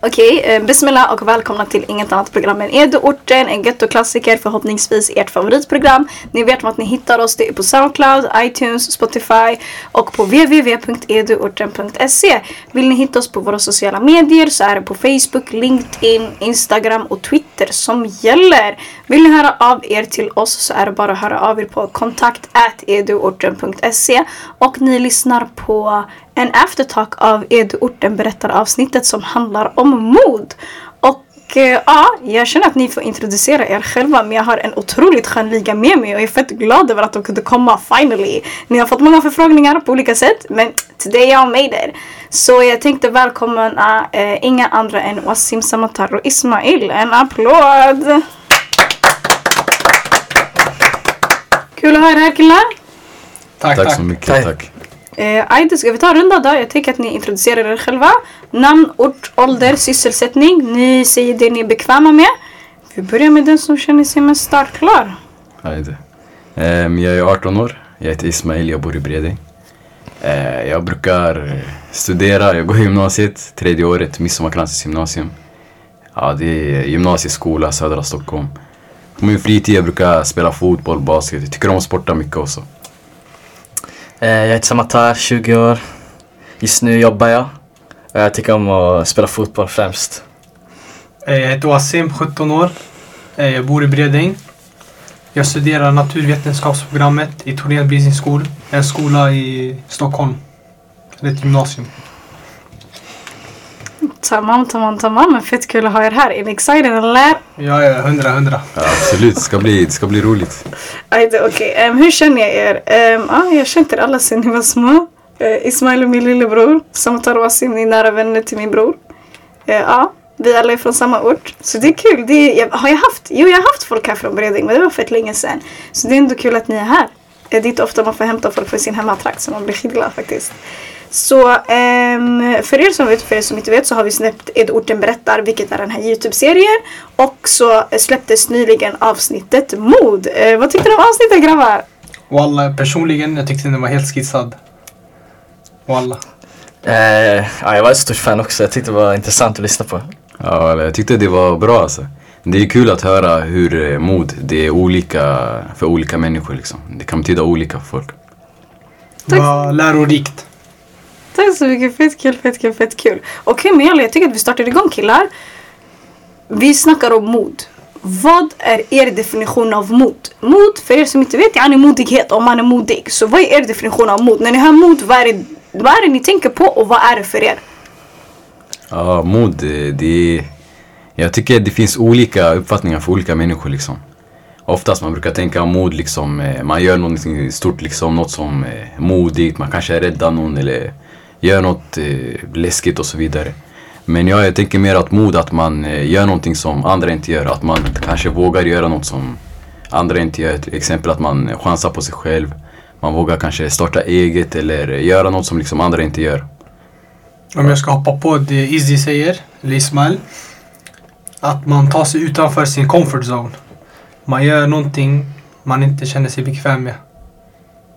Okej, okay, eh, bismillah och välkomna till inget annat program än eduorten. en gettoklassiker, förhoppningsvis ert favoritprogram. Ni vet att ni hittar oss, det är på Soundcloud, iTunes, Spotify och på www.eduorten.se. Vill ni hitta oss på våra sociala medier så är det på Facebook, LinkedIn, Instagram och Twitter som gäller. Vill ni höra av er till oss så är det bara att höra av er på kontakt.eduorten.se och ni lyssnar på en aftertalk av Eduorten berättar avsnittet som handlar om mod. Och eh, ja, jag känner att ni får introducera er själva men jag har en otroligt skön liga med mig och jag är fett glad över att de kunde komma finally. Ni har fått många förfrågningar på olika sätt men today I made it. Så jag tänkte välkomna eh, inga andra än Wasim Samatar och Ismail. En applåd! Kul att ha er här killar. Tack, tack, tack så mycket. Tack. tack. Eh, ska vi ta en runda då? Jag tänker att ni introducerar er själva. Namn, ort, ålder, sysselsättning. Ni säger det ni är bekväma med. Vi börjar med den som känner sig mest startklar. Aida. Um, ehm, jag är 18 år. Jag heter Ismail, jag bor i Bredäng. Uh, jag brukar studera, jag går i gymnasiet, tredje året, Midsommarkransens gymnasium. Ja, det är gymnasieskola, södra Stockholm. På min fritid jag brukar spela fotboll, basket. Jag tycker om att sporta mycket också. Eh, jag heter Samatar, 20 år. Just nu jobbar jag. Jag tycker om att spela fotboll främst. Eh, jag heter Wasim, 17 år. Eh, jag bor i Bredäng. Jag studerar naturvetenskapsprogrammet i Thorén Business School. En skola i Stockholm. Det är ett gymnasium. Tamam, tamam, tamam. Men fett kul att ha er här. Är ni excited eller? Ja, ja, hundra, hundra. Ja, absolut, det ska bli, det ska bli roligt. Okej, okay. um, hur känner jag er? Um, ah, jag har känt er alla sedan ni var små. Uh, Ismail är min lillebror. Samtar Wasim, ni är nära vänner till min bror. Uh, ja, vi alla är från samma ort. Så det är kul. Det är, jag, har jag haft? Jo, jag har haft folk här från Bredäng, men det var fett länge sedan. Så det är ändå kul att ni är här. Det är inte ofta man får hämta folk från sin hemmatrakt så man blir skitglad faktiskt. Så um, för er som vet för er som inte vet så har vi släppt Edorten berättar vilket är den här Youtube-serien. Och så släpptes nyligen avsnittet Mod. Uh, vad tyckte du om avsnittet grabbar? Walla, personligen jag tyckte den var helt skissad. Walla. Uh, ja, jag var ett stort fan också. Jag tyckte det var intressant att lyssna på. Ja, jag tyckte det var bra alltså. Det är kul att höra hur eh, mod, det är olika för olika människor liksom. Det kan betyda olika för folk. Det var lärorikt. Tack så mycket. Fett kul, fett kul, fett kul. Okej, okay, men jag tycker att vi startar igång killar. Vi snackar om mod. Vad är er definition av mod? Mod, för er som inte vet, är modighet om man är modig. Så vad är er definition av mod? När ni hör mod, vad är det, vad är det ni tänker på och vad är det för er? Ja, mod, det är... Jag tycker det finns olika uppfattningar för olika människor liksom. Oftast man brukar tänka mod liksom, eh, man gör någonting stort liksom, något som är modigt, man kanske räddar någon eller gör något eh, läskigt och så vidare. Men ja, jag tänker mer att mod, att man eh, gör någonting som andra inte gör. Att man kanske vågar göra något som andra inte gör. Till exempel att man chansar på sig själv. Man vågar kanske starta eget eller göra något som liksom andra inte gör. Om jag ska hoppa på det Izzy säger, eller Ismail. Att man tar sig utanför sin comfort zone. Man gör någonting man inte känner sig bekväm med.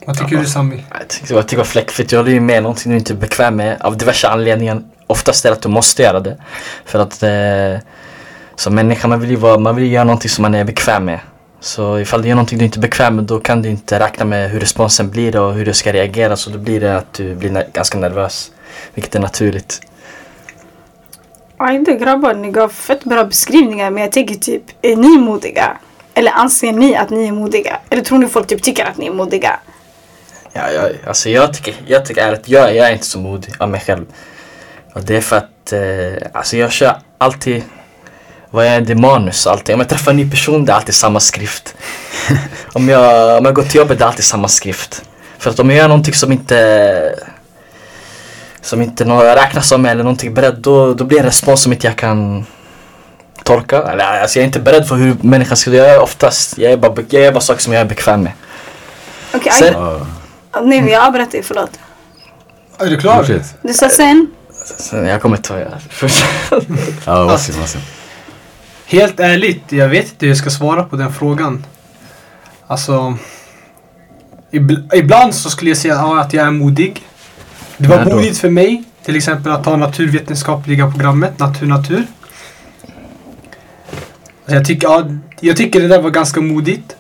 Vad tycker ja, du Sami? Jag tycker, jag tycker det var fläckfritt. Jag håller ju med någonting du inte är bekväm med av diverse anledningar. Oftast är det att du måste göra det. För att eh, som människa man vill ju vara, man vill göra någonting som man är bekväm med. Så ifall du gör någonting du inte är bekväm med då kan du inte räkna med hur responsen blir och hur du ska reagera. Så då blir det att du blir ganska nervös. Vilket är naturligt. Ajde grabbar, ni gav fett bra beskrivningar men jag tänker typ, är ni modiga? Eller anser ni att ni är modiga? Eller tror ni folk typ tycker att ni är modiga? Ja, jag, alltså jag tycker, jag tycker ärligt, jag, jag är inte så modig av mig själv. Och det är för att, eh, alltså jag kör alltid, vad är det, manus alltid. Om jag träffar en ny person, det är alltid samma skrift. om, jag, om jag går till jobbet, det är alltid samma skrift. För att om jag gör någonting som inte som inte räknas som eller någonting beredd, då, då blir det en respons som inte jag kan tolka. Eller, alltså jag är inte beredd för hur människan ska göra oftast. Jag är bara, jag är bara saker som jag är bekväm med. Okej, okay, Nej, men jag avbröt dig, förlåt. Är du klar? Du sa sen? sen jag kommer ta jag först. ja, Wasim, Wasim. Helt ärligt, jag vet inte hur jag ska svara på den frågan. Alltså... Ibland så skulle jag säga att jag är modig. Det var modigt för mig Till exempel att ta naturvetenskapliga programmet, Natur Natur. Alltså jag, tycker, ja, jag tycker det där var ganska modigt.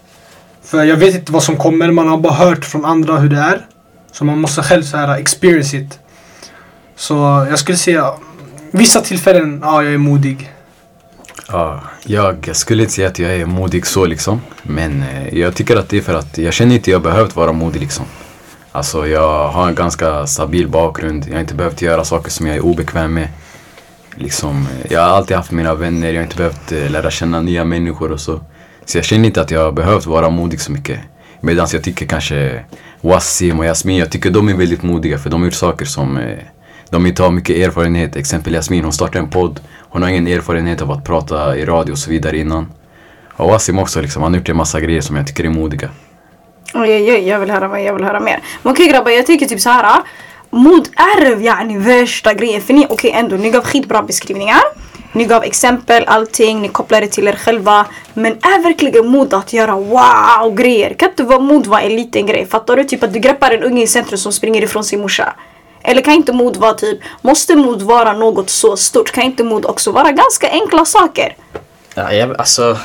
För jag vet inte vad som kommer, man har bara hört från andra hur det är. Så man måste själv så här experience it. Så jag skulle säga, vissa tillfällen, ja jag är modig. Ja, jag skulle inte säga att jag är modig så liksom. Men eh, jag tycker att det är för att jag känner inte att jag behövt vara modig liksom. Alltså jag har en ganska stabil bakgrund. Jag har inte behövt göra saker som jag är obekväm med. Liksom, jag har alltid haft mina vänner, jag har inte behövt eh, lära känna nya människor och så. Så jag känner inte att jag har behövt vara modig så mycket. Medan jag tycker kanske Wassim och Jasmin, jag tycker de är väldigt modiga för de har gjort saker som eh, de inte har mycket erfarenhet. Exempel Jasmin, hon startade en podd. Hon har ingen erfarenhet av att prata i radio och så vidare innan. Och Wassim också liksom, han har gjort en massa grejer som jag tycker är modiga. Oj, oj, oj, jag vill höra mer, jag vill höra mer. Men okej grabbar, jag tycker typ så här. Ah. Mod är yani värsta grejen. För ni, okej ändå, ni gav skitbra beskrivningar. Ni gav exempel, allting, ni kopplade till er själva. Men är verkligen mod att göra wow grejer? Kan inte vara mod vara en liten grej? Fattar du? Typ att du greppar en unge i centrum som springer ifrån sin morsa. Eller kan inte mod vara typ, måste mod vara något så stort? Kan inte mod också vara ganska enkla saker? Ja, jag, alltså,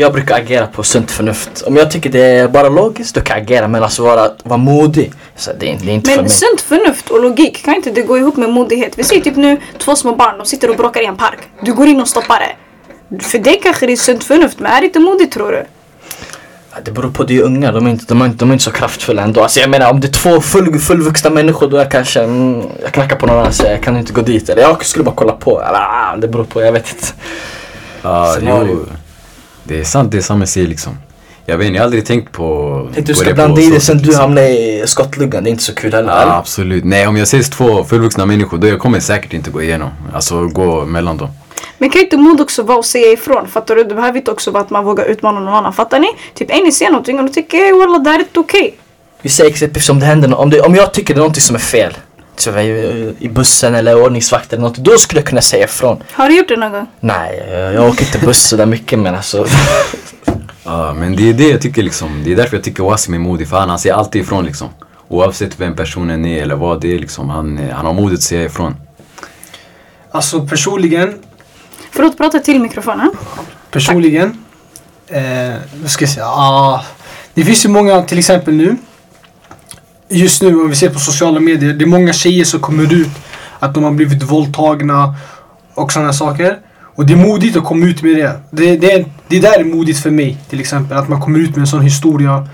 jag brukar agera på sunt förnuft. Om jag tycker det är bara logiskt, då kan jag agera. Men alltså vara, vara modig, så det, är, det är inte för Men mig. sunt förnuft och logik, kan inte det gå ihop med modighet? Vi ser typ nu två små barn, de sitter och bråkar i en park. Du går in och stoppar det. För det kanske det är sunt förnuft, men är det inte modigt tror du? Ja, Det beror på, det är unga. De är, inte, de, är inte, de är inte så kraftfulla ändå. Alltså jag menar om det är två full, fullvuxna människor då är jag kanske, mm, jag knackar på någon annan och säger jag kan inte gå dit. Eller jag skulle bara kolla på. Eller, ah, det beror på, jag vet inte. Ja, Scenario. jo. Det är sant det Sami säger liksom. Jag vet inte, jag har aldrig tänkt på... Tänkte du ska det blanda i det sen sätt, du liksom. hamnar i skottgluggan. Det är inte så kul heller. Ja, eller? absolut. Nej, om jag ses två fullvuxna människor då jag kommer säkert inte gå igenom. Alltså gå mellan dem. Men kan inte mod också vara att säga ifrån? Fattar du? Det behöver inte också vara att man vågar utmana någon annan. Fattar ni? Typ en ser någonting och ni tycker hey, walla det här är inte okej. Vi säger exempelvis om det händer om, det, om jag tycker det är någonting som är fel. Så i, I bussen eller ordningsvakt eller något. Då skulle jag kunna säga ifrån. Har du gjort det någon gång? Nej, jag, jag åker inte buss så där mycket men alltså. Ja, men det är det jag tycker liksom. Det är därför jag tycker Wasim är modig. För han, han säger alltid ifrån liksom. Oavsett vem personen är eller vad det är liksom. Han, han har modet att säga ifrån. Alltså personligen, Förlåt, prata till mikrofonen. personligen. Eh, vad ska jag säga? Ah, det finns ju många, till exempel nu. Just nu om vi ser på sociala medier. Det är många tjejer som kommer ut att de har blivit våldtagna och sådana saker. Och det är modigt att komma ut med det. Det, det, det där är modigt för mig till exempel. Att man kommer ut med en sån historia.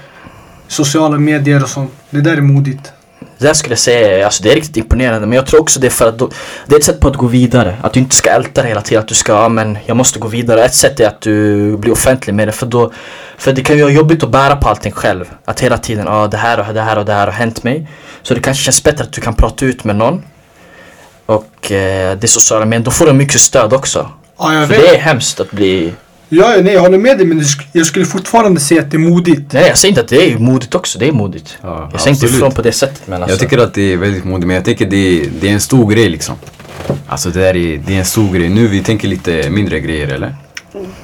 Sociala medier och sånt. Det där är modigt. Det skulle jag säga, alltså det är riktigt imponerande men jag tror också det är för att då, det är ett sätt på att gå vidare. Att du inte ska älta det hela tiden, att du ska, ja men jag måste gå vidare. Ett sätt är att du blir offentlig med det för då, för det kan ju vara jobbigt att bära på allting själv. Att hela tiden, ja det här och det här och det här har hänt mig. Så det kanske känns bättre att du kan prata ut med någon. Och eh, det sociala medier, då får du mycket stöd också. Ja, jag För det är hemskt att bli, Ja, nej, jag håller med dig men jag skulle fortfarande säga att det är modigt. nej jag säger inte att det är modigt också, det är modigt. Ja, jag säger inte absolut. ifrån på det sättet men alltså. Jag tycker att det är väldigt modigt, men jag tycker det är, det är en stor grej liksom. Alltså det där är, det är en stor grej. Nu vi tänker lite mindre grejer eller?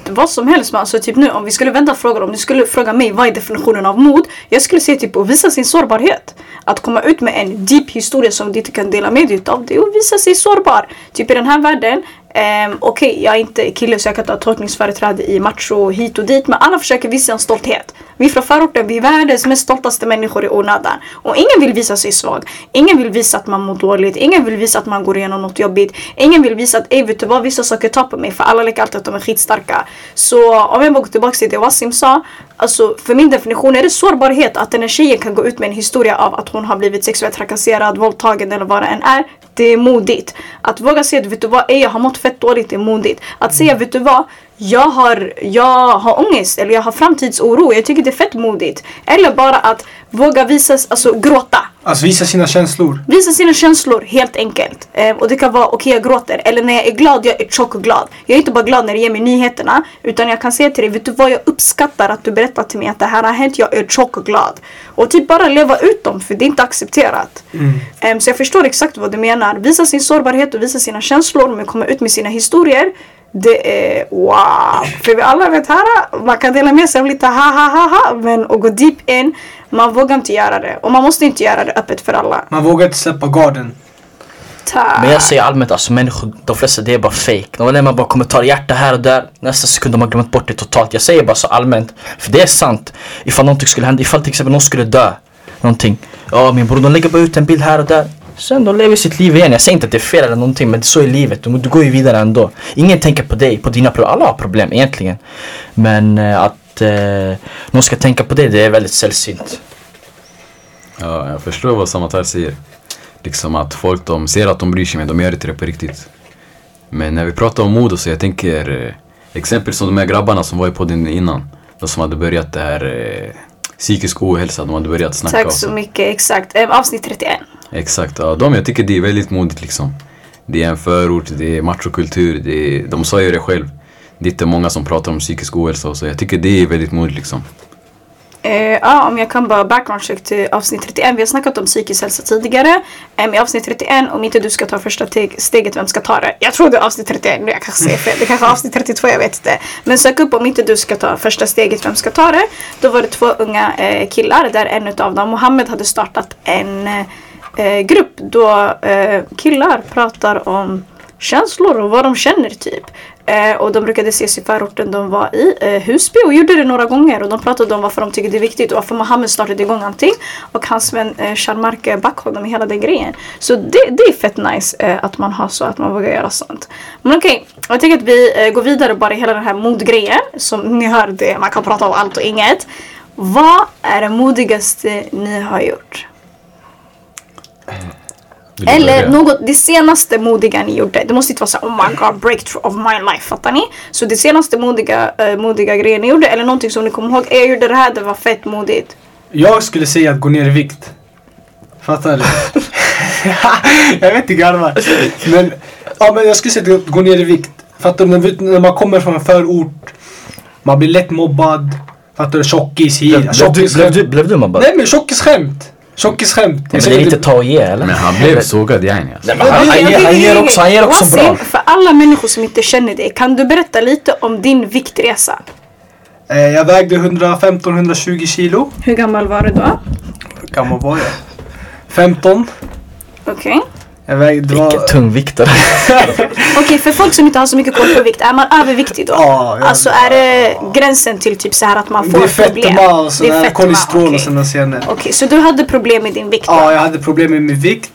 Vad som helst. Men alltså typ nu om vi skulle vända frågan. Om du skulle fråga mig vad är definitionen av mod? Jag skulle säga typ att visa sin sårbarhet. Att komma ut med en deep historia som du inte kan dela med dig utav. Det är att visa sig sårbar. Typ i den här världen. Um, Okej, jag är inte kille så jag kan inte ha tolkningsföreträde i macho hit och dit. Men alla försöker visa en stolthet. Vi från förorten, vi är världens mest stoltaste människor i onödan. Och ingen vill visa sig svag. Ingen vill visa att man mår dåligt. Ingen vill visa att man går igenom något jobbigt. Ingen vill visa att, ey vet du vad, vissa saker tar på mig. För alla leker alltid att de är skitstarka. Så om jag bara går tillbaka till det Wasim sa. Alltså för min definition är det sårbarhet. Att den här tjejen kan gå ut med en historia av att hon har blivit sexuellt trakasserad, våldtagen eller vad det än är. Det är modigt. Att våga säga att vet du vad, ey, jag har mått fett dåligt är modigt. Att säga vet du vad, jag har, jag har ångest eller jag har framtidsoro. Jag tycker det är fett modigt. Eller bara att våga visa, alltså gråta. Alltså visa sina känslor. Visa sina känslor helt enkelt. Eh, och det kan vara okej jag gråter. Eller när jag är glad, jag är tjock och glad. Jag är inte bara glad när du ger mig nyheterna. Utan jag kan säga till dig, vet du vad jag uppskattar att du berättar till mig att det här har hänt. Jag är tjock och glad. Och typ bara leva ut dem för det är inte accepterat. Em, så jag förstår exakt vad du menar. Visa sin sårbarhet och visa sina känslor men komma ut med sina historier. Det är wow! För vi alla vet här, man kan dela med sig av lite ha ha ha ha men att gå deep in, man vågar inte göra det. Och man måste inte göra det öppet för alla. Man vågar inte släppa garden. tack. Men jag säger allmänt alltså människor, de flesta det är bara fake. De lämnar bara kommentarer hjärta här och där. Nästa sekund de har glömt bort det totalt. Jag säger bara så allmänt. För det är sant. Ifall någonting skulle hända, ifall till exempel någon skulle dö. Någonting. Ja min bror de lägger bara ut en bild här och där. Sen de lever sitt liv igen. Jag säger inte att det är fel eller någonting men så är livet. Du, du går ju vidare ändå. Ingen tänker på dig, på dina problem. Alla har problem egentligen. Men eh, att eh, någon ska tänka på det, det är väldigt sällsynt. Ja, jag förstår vad Samatar säger. Liksom att folk de ser att de bryr sig men de gör inte det på riktigt. Men när vi pratar om mod och så, jag tänker eh, exempel som de här grabbarna som var i podden innan. De som hade börjat det här eh, psykisk ohälsa, de hade börjat snacka Tack så. mycket, exakt. Eh, avsnitt 31. Exakt, ja, de, jag tycker det är väldigt modigt liksom. Det är en förort, det är machokultur, det är, de sa ju det själv. Det är inte många som pratar om psykisk ohälsa och så. Jag tycker det är väldigt modigt liksom. Eh, ja, om jag kan bara background check till avsnitt 31. Vi har snackat om psykisk hälsa tidigare. Eh, um, I avsnitt 31, om inte du ska ta första steget, vem ska ta det? Jag tror det är avsnitt 31, nu jag kanske säger fel. Det kanske är avsnitt 32, jag vet inte. Men sök upp om inte du ska ta första steget, vem ska ta det? Då var det två unga eh, killar där en utav dem, Mohammed, hade startat en eh, eh, grupp då eh, killar pratar om känslor och vad de känner typ. Eh, och de brukade ses i förorten de var i, eh, Husby och gjorde det några gånger och de pratade om varför de tycker det är viktigt och varför Mohammed startade igång allting och hans vän eh, Sharmark eh, backade honom i hela den grejen. Så det, det är fett nice eh, att man har så, att man vågar göra sånt. Men okej, jag tänker att vi eh, går vidare bara i hela den här modgrejen. Som ni hörde, man kan prata om allt och inget. Vad är det modigaste ni har gjort? Eller något, det senaste modiga ni gjorde. Det måste inte vara så oh my god breakthrough of my life, fattar ni? Så det senaste modiga, uh, modiga grejen ni gjorde eller någonting som ni kommer ihåg. Jag gjorde det här, det var fett modigt. Jag skulle säga att gå ner i vikt. Fattar du? jag vet inte garva. Men, ja, men jag skulle säga att gå ner i vikt. Fattar du? När, man kommer från en förort. Man blir lätt mobbad. Fattar du? Tjockis Blev, hit. blev, blev, du, blev du mobbad? Nej men tjockisskämt. Tjockisskämt. Men Jag det är inte- inte ta och ge eller? Men han blev sågad yani alltså. Han, han, ger, han ger också, han ger också bra. För alla människor som inte känner dig, kan du berätta lite om din viktresa? Eh, Jag vägde 115-120 kilo. Hur gammal var du då? Hur gammal var jag? 15. Okej. Jag vägde... Det Vilken var, tungviktare. Okej, för folk som inte har så mycket koll på vikt, är man överviktig då? Ja, jag- Alltså är det gränsen till typ så här att man får problem? och Det är fetma, kolesterol okej. och sådana senare. Okej, så du hade problem med din vikt då? Ja, jag hade problem med min vikt.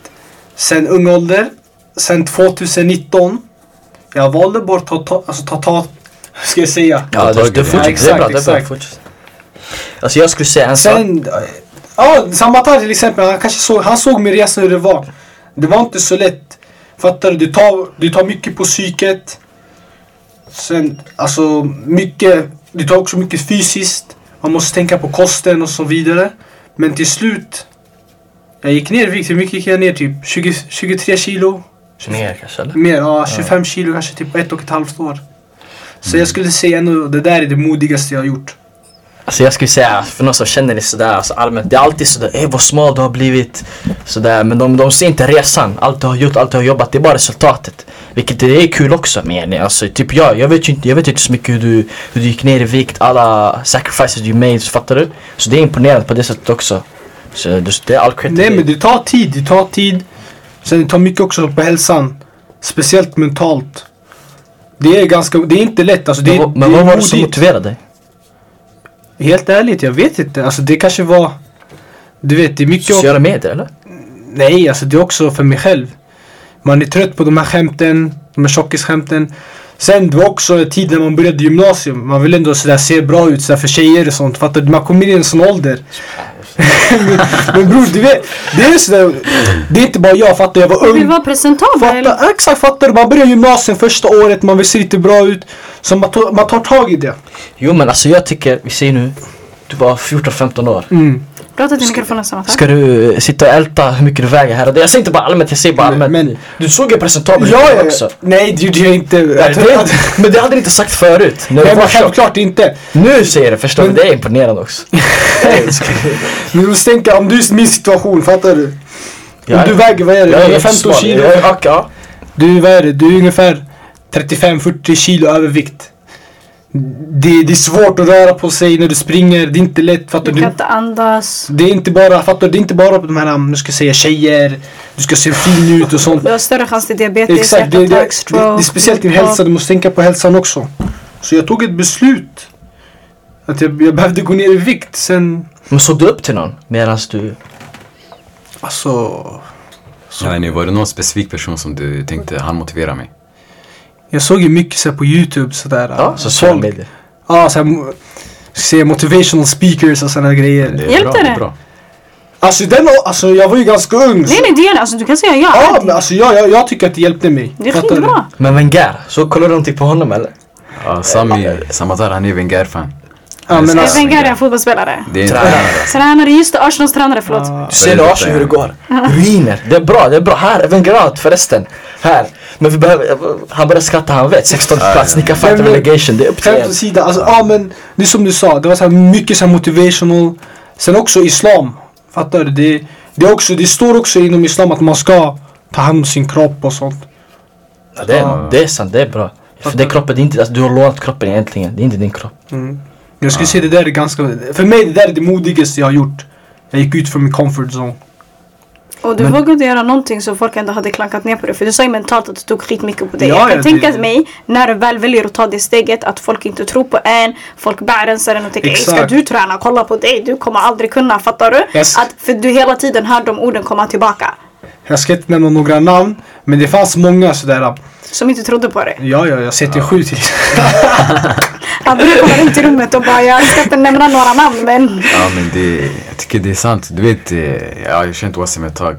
Sen ung ålder. Sen 2019. Jag valde bort att ta, alltså ta, ta, hur ska jag säga? Ja, det, det, Ja, fortsätt, det är exakt, bra, det är bra. exakt. Fortsätt. Alltså jag skulle säga en sak. Sen, ja, Samatar till exempel, han kanske såg, han såg min resa hur det var. Det var inte så lätt. Fattar du? Det tar, det tar mycket på psyket. Sen, alltså mycket, det tar också mycket fysiskt. Man måste tänka på kosten och så vidare. Men till slut, jag gick ner i vikt. Hur mycket gick jag ner? Typ 20, 23 kilo? Mer kanske eller? Mer, ja 25 kilo kanske typ på ett och ett halvt år. Så jag skulle säga ändå, det där är det modigaste jag har gjort. Alltså jag skulle säga, för någon som känner det sådär alltså allmänt, det är alltid sådär, ey vad smal du har blivit. Sådär, men de, de ser inte resan, allt du har gjort, allt du har jobbat, det är bara resultatet. Vilket det är kul också men alltså typ jag, jag vet ju inte, jag vet inte så mycket hur du, hur du gick ner i vikt, alla sacrifices you made, så fattar du? Så det är imponerande på det sättet också. Så det, det är all credit Nej men dig. det tar tid, det tar tid. Sen det tar mycket också på hälsan. Speciellt mentalt. Det är ganska, det är inte lätt alltså. Det, Men, men det är vad var det som motiverade dig? Helt ärligt, jag vet inte. Alltså det kanske var... Du vet, det är mycket... Sociala medier eller? Nej, alltså det är också för mig själv. Man är trött på de här skämten, de här tjockisskämten. Sen det var också en tid när man började gymnasium. Man vill ändå sådär se bra ut sådär för tjejer och sånt. Fattar du? Man kommer in i en sån ålder. Men, bror, du vet. Det är sådär. Det är inte bara jag, fattar Jag var Du vill ung. vara presentabel. Fattar, exakt, fattar du? Man börjar gymnasium första året, man vill se lite bra ut. Så man, tar- man tar tag i det. Jo men alltså jag tycker, vi säger nu, du var 14-15 år. Mm. Prata till mikrofonen samma. Ska du eh, sitta och älta hur mycket du väger här och där? Jag säger inte bara allmänt, jag säger bara allmänt. men- du såg ju presentabel Ja, ut ja, också. nej det gjorde jag inte. Ja, det, men det hade du inte sagt förut. När du Nej men tjock. självklart inte. Nu säger jag det, förstår du? Men- Det är imponerande också. Men du måste tänka om du är min situation, fattar du? Jag Om du väger, vad är det? Jag är 115 smal. kilo? Jag är, ja, ja. Du, vad är det? Du är ungefär 35-40 kilo övervikt. Det, det är svårt att röra på sig när du springer. Det är inte lätt. Fattar Du du? kan inte andas. Det är inte bara, fattar du? Det är inte bara de här, nu ska jag säga tjejer. Du ska se fin ut och sånt. Du har större chans till diabetes, Exakt, det, det, det, det är speciellt din hälsa. Du måste tänka på hälsan också. Så jag tog ett beslut. Att jag, jag behövde gå ner i vikt. Sen, Men såg du upp till någon medan du... alltså. Jag vet inte, var det någon specifik person som du tänkte, han motiverar mig? Jag såg ju mycket så här på YouTube sådär. Ja, äh, sociala folk- medier. Ja, såhär, se motivational speakers och sådana grejer. Det är Hjälpte det är bra. Alltså den, alltså jag var ju ganska ung. så- Nej nej det är alltså du kan säga ja. Ja, men alltså jag, jag, jag tycker att det hjälpte mig. det är skitbra. Men Wenger, så kollar du någonting på honom eller? Ja, Sami Samatar, han är Wenger-fan. Ja, men Är alltså, Wenger en fotbollsspelare? Det är. Tränare. Tränare, just det, Arsenals tränare, förlåt. Ja. Du ser Arsenal hur det går. Ruiner. Det är bra, det är bra. Här, Wenger förresten. Här. Men vi behöver, han börjar skratta, han vet. 16 plats, ni kan fighta Men- men- relegation. Det är upp till er. åsido, alltså, ja men det är som du sa, det var så här mycket så här motivational. Sen också islam. Fattar du? Det, det, är också, det står också inom islam att man ska ta hand om sin kropp och sånt. Ja, det, är, det är sant, det är bra. För det är kroppen, det är inte, alltså, du har lånat kroppen egentligen. Det är inte din kropp. Mm. Jag skulle säga det där är ganska, för mig det där är det modigaste jag har gjort. Jag gick ut från min comfort zone. Och du Men- vågade göra någonting som folk ändå hade klankat ner på dig. För du sa ju mentalt att du tog skitmycket på dig. Ja, jag kan ja, tänka det- mig när du väl väljer att ta det steget att folk inte tror på en. Folk bärensar en och tänker "Ey, ska Exakt. du träna? Kolla på dig. Du kommer aldrig kunna. Fattar du? Yes. Att, för du hela tiden hör de orden komma tillbaka. Jag ska inte nämna några namn, men det fanns många sådär. Som inte trodde på dig. Ja, ja, jag sätter sju till Han brukar komma runt i rummet och bara jag ska inte nämna några namn men. Ja men det, jag tycker det är sant. Du vet, eh, jag har känt Wassim ett tag.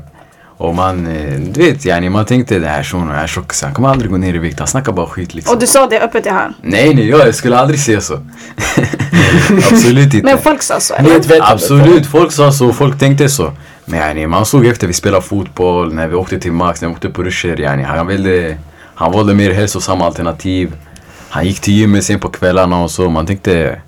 Och man, eh, du vet yani, man tänkte den här shunon, den här tjockisen, han kommer aldrig gå ner i vikt. Han snackar bara skit liksom. Och du sa det öppet till han. Nej nej, jag skulle aldrig säga så. Absolut inte. Men folk sa så eller? Absolut, folk sa så, folk tänkte så. Men yani, man såg efter vi spelade fotboll, när vi åkte till Max, när vi åkte på ruscher. Yani, han, ville, han valde mer hälsosamma alternativ. Han gick till gymmet sen på kvällarna och så. Man tänkte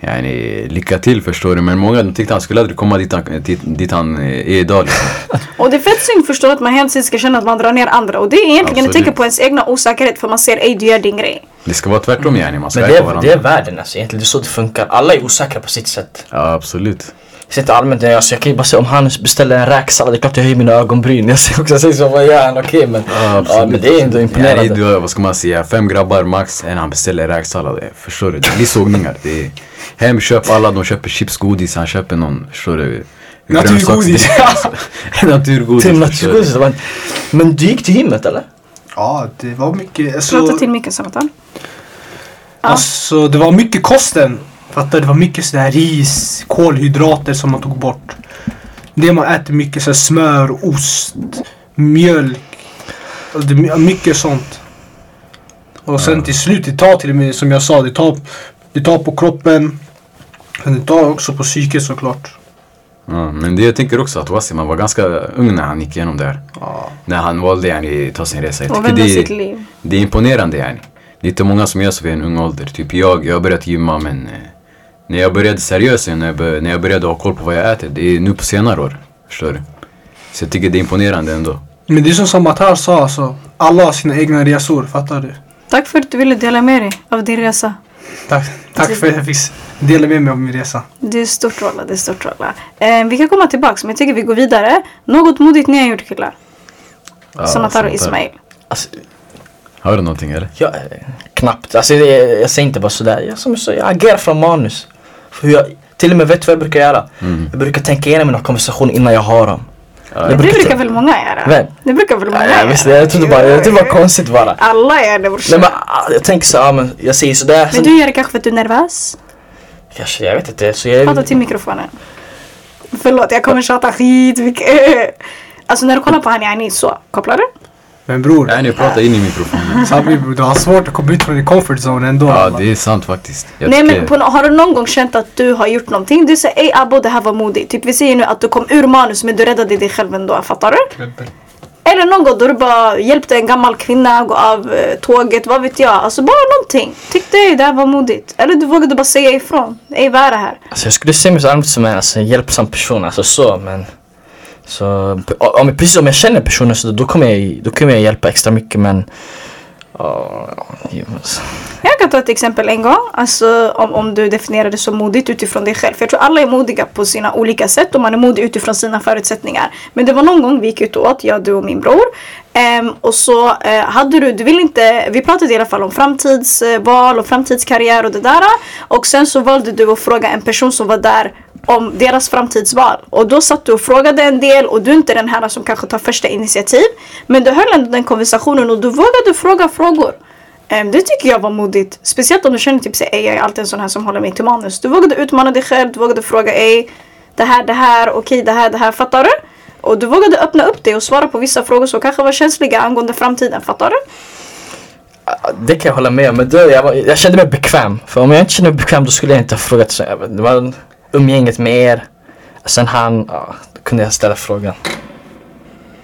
yani, lycka till förstår du. Men många de tyckte han skulle aldrig komma dit han, dit, dit han eh, är idag. Liksom. Och det är fett synd förstå att man tiden ska känna att man drar ner andra. Och det är egentligen ett tecken på ens egna osäkerhet för man ser ej du gör din grej. Det ska vara tvärtom yani, man ska Men det är, det är världen alltså egentligen. Det är så det funkar. Alla är osäkra på sitt sätt. Ja absolut. Jag ser inte allmänt, alltså, jag kan ju bara säga om han beställer en räksallad, det är klart jag höjer mina ögonbryn. Jag säger också, jag säger så, vad gör han? Okej men. Ja, men det är ändå imponerande. Du har, vad ska man säga, fem grabbar max, en han beställer räksallad. Förstår du? Det blir sågningar. Det är, hem, köp alla, de köper chips, godis, han köper någon, förstår du? Naturgodis. Naturgodis. Till naturgodis. det var en- Men du gick till gymmet eller? Ja, det var mycket. Prata Alltså, till micken Samatan. Ja. alltså det var mycket kosten. Fattar du? Det var mycket sådär ris, kolhydrater som man tog bort. Det man äter mycket så smör, ost, mjölk. Och det, är mycket sånt. Och sen till slut, det tar till och med som jag sa, det tar, det tar på kroppen. Men det tar också på psyket såklart. Ja, men det jag tänker också att Wassim han var ganska ung när han gick igenom det här. Ja. När han valde yani, ta sin resa. Jag tycker det, sitt är- liv. det är imponerande yani. Det är inte många som gör så vid en ung ålder. Typ jag, jag har börjat gymma men eh, när jag började seriöst, när jag, bör, när jag började ha koll på vad jag äter, det är nu på senare år. Förstår du? Så jag tycker det är imponerande ändå. Men det är som Samatar sa alltså. Alla har sina egna resor, fattar du? Tack för att du ville dela med dig av din resa. Tack, tack för att jag fick dela med mig av min resa. Det är stort rolla, det är stort rolla. Eh, vi kan komma tillbaks men jag tycker vi går vidare. Något modigt ni har gjort killar. Ja, Samatar och. Ismail. Alltså, Har du någonting eller? jag, knappt. Alltså det, jag säger inte bara sådär. Jag, som jag, jag agerar från manus. För jag, till och med vet vad jag brukar göra? Mm. Jag brukar tänka igenom mina konversationer innan jag har dem. Ja, Jag Det brukar väl många göra? Vem? Det brukar väl många Ja, göra? jag, visste, jag trodde bara, jag trodde det var konstigt bara. Alla gör det Nej, brorsan. men, ah, jag tänker så, ja, men jag säger sådär. Men du gör det kanske för att du är nervös? kanske, jag vet inte. Så jag, Prata till mikrofonen. Förlåt, jag kommer tjata skitmycket. Alltså när du kollar på han, yani så. Kopplar du? Men bror, Nej, ni pratar in i mikrofonen. Du har svårt att komma ut från din comfort zone ändå. Ja, det är sant faktiskt. Jag Nej tycker- men på, har du någon gång känt att du har gjort någonting? Du säger ey Abbo det här var modigt. Typ vi säger nu att du kom ur manus men du räddade dig själv ändå. Fattar du? Eller någon gång då du bara hjälpte en gammal kvinna gå av eh, tåget. Vad vet jag. Alltså bara någonting. Tyckte ey det här var modigt. Eller du vågade bara säga ifrån. Ey vad är det här? alltså, jag skulle se mig som en alltså, hjälpsam person. Alltså så, men. Så, om, precis om jag känner personen så då kommer jag, då kommer jag hjälpa extra mycket men alltså. Jag kan ta ett exempel en gång. Alltså om, om du definierar det som modigt utifrån dig själv. För jag tror alla är modiga på sina olika sätt och man är modig utifrån sina förutsättningar. Men det var någon gång vi gick ut och åt, jag, du och min bror. Um, och så uh, hade du, du vill inte, vi pratade i alla fall om framtidsval och framtidskarriär och det där. Och sen så valde du att fråga en person som var där om deras framtidsval. Och då satt du och frågade en del och du är inte den här som kanske tar första initiativ. Men du höll ändå den konversationen och du vågade fråga frågor. Ehm, det tycker jag var modigt. Speciellt om du känner typ såhär, jag är alltid en sån här som håller mig till manus. Du vågade utmana dig själv, du vågade fråga ej, det här, det här, okej, det här, det här, fattar du? Och du vågade öppna upp dig och svara på vissa frågor som kanske var känsliga angående framtiden, fattar du? Det kan jag hålla med om, men då, jag, var, jag kände mig bekväm. För om jag inte kände mig bekväm då skulle jag inte ha frågat. Så, jag, umgänget med er. Sen han, ja, då kunde jag ställa frågan.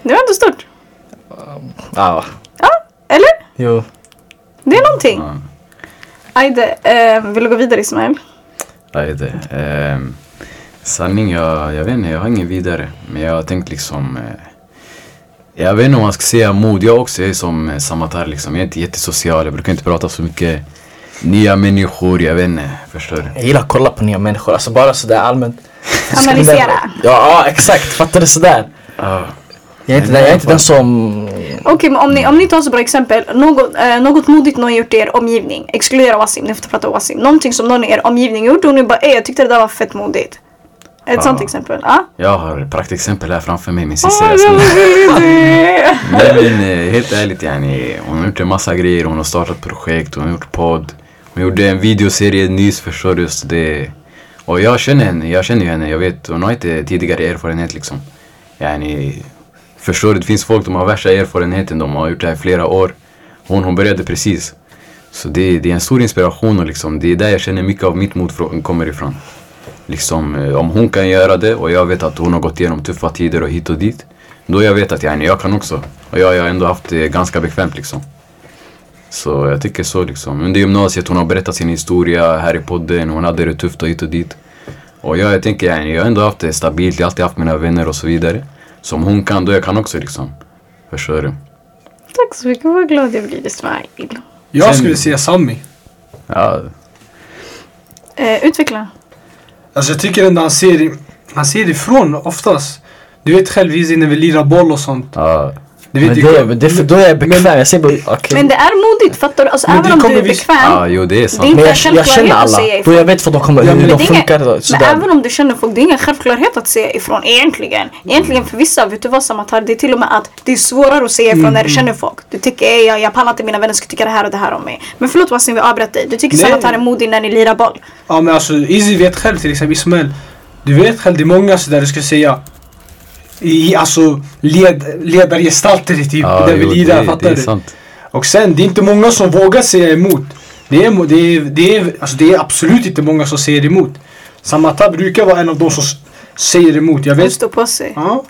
Det var ändå stort. Ja, Ja, eller? jo. Det är någonting. Ja. Ajde, eh, vill du gå vidare Ismail? Nej, det. ehm, sanning, jag, jag vet inte, jag har ingen vidare. Men jag har tänkt liksom... Eh, jag vet inte om man ska säga mod. Jag också är som eh, Samatar liksom. Jag är inte jättesocial. Jag brukar inte prata så mycket nya människor. Jag vet inte, förstår du? Jag gillar att kolla på nya människor, alltså bara sådär allmänt. Analysera. Ja, ja exakt, fattar du sådär? Ja. Jag är inte, jag är inte den som... Okej, men om ni, om ni tar så bra exempel. Något, eh, något modigt någon gjort i er omgivning. Exkludera Wasim, ni får prata om Wasim. Någonting som någon i er omgivning gjort och ni bara jag tyckte det där var fett modigt. Ett Ja. sånt exempel. Ja. Jag har ett praktexempel här framför mig, min syster. Nej men eh, helt ärligt yani, hon har gjort en massa grejer, hon har startat projekt, hon har gjort podd. Hon gjorde en videoserie nyss förstår du. Så det, och jag känner henne, jag känner ju henne, jag vet, hon har inte tidigare erfarenhet liksom. Yani, förstår du, det finns folk som har värsta erfarenheten, de har gjort det här i flera år. Hon, hon började precis. Så det, det är en stor inspiration och liksom, det är där jag känner mycket av mitt mod kommer ifrån. Liksom, eh, om hon kan göra det och jag vet att hon har gått igenom tuffa tider och hit och dit. Då jag vet att yani, jag kan också. Och jag, jag har ändå haft det ganska bekvämt liksom. Så jag tycker så liksom. Under gymnasiet hon har berättat sin historia här i podden. Hon hade det tufft och hit och dit. Och jag, jag tänker yani, jag har ändå haft det stabilt. Jag har alltid haft mina vänner och så vidare. Så om hon kan, då jag kan också liksom. Förstår du? Tack så mycket, vad glad jag blir Ismail. Jag Sen- skulle säga Sami. Ja, Eh, utveckla. Alltså jag tycker ändå han ser, han ser ifrån oftast. Du vet själv Izzy när vi lirar boll och sånt. ja. Du Men det, men det är för då är jag bekväm, jag säger bara okej. Men det är modigt, fattar du? Alltså Men även det om du är bekväm. ja, jo det är Det är sant. inte Men en jag, jag känner alla. säga Då jag vet för de kommer, Ja, hur men de det funkar. Men Sådär. även om du känner folk, det är ingen självklarhet att säga ifrån egentligen. Egentligen för vissa, vet du vad Samatar? Det är till och med att det är svårare att säga ifrån Mm, när du känner folk. Du tycker "Ey, jag, jag pallar inte mina vänner ska tycka det här och det här om mig. Men förlåt Wasim, vi avbröt dig. Du tycker. Samatar är modig när ni lirar boll. Ja men alltså Izzy vet själv till exempel Ismail. Du vet själv, det är många sådär du ska säga. I, alltså led, ledargestalter i typ, Ja, det, fattar det är du? sant. Och sen, det är inte många som vågar säga emot. Det är, det är, det är, alltså, det är absolut inte många som säger emot. Samata brukar vara en av de som säger emot. Jag vet. står på sig. Ja.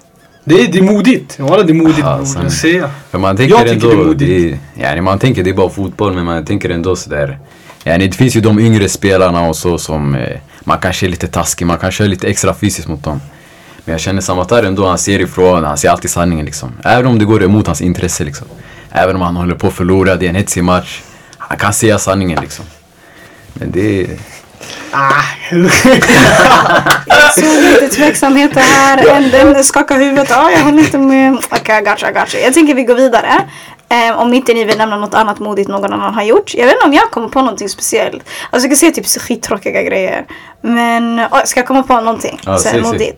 Det är, det är modigt. Walla det är modigt Ja, sanning. jag säger. För man tänker Jag tycker ändå, det är modigt. det är, yani man tänker det är bara fotboll men man tänker ändå sådär. Yani det finns ju de yngre spelarna och så som eh, man kanske är lite taskig, man kanske är lite extra fysiskt mot dem. Men jag känner Samatar ändå, han ser ifrån, han ser alltid sanningen liksom. Även om det går emot hans intresse liksom. Även om han håller på att förlora, det är en hetsig match. Han kan säga sanningen liksom. Men det. Ah. Jag såg lite tveksamheter här. En, skakar huvudet. Ja, jag håller inte med. Okej, okay, gotcha, gotcha. Jag tänker vi går vidare. Eh, om inte ni vill nämna något annat modigt någon annan har gjort. Jag vet inte om jag kommer på någonting speciellt. Alltså jag kan säga typ så skittråkiga grejer. Men oh, ska jag komma på någonting? Ja, så här säg, säg.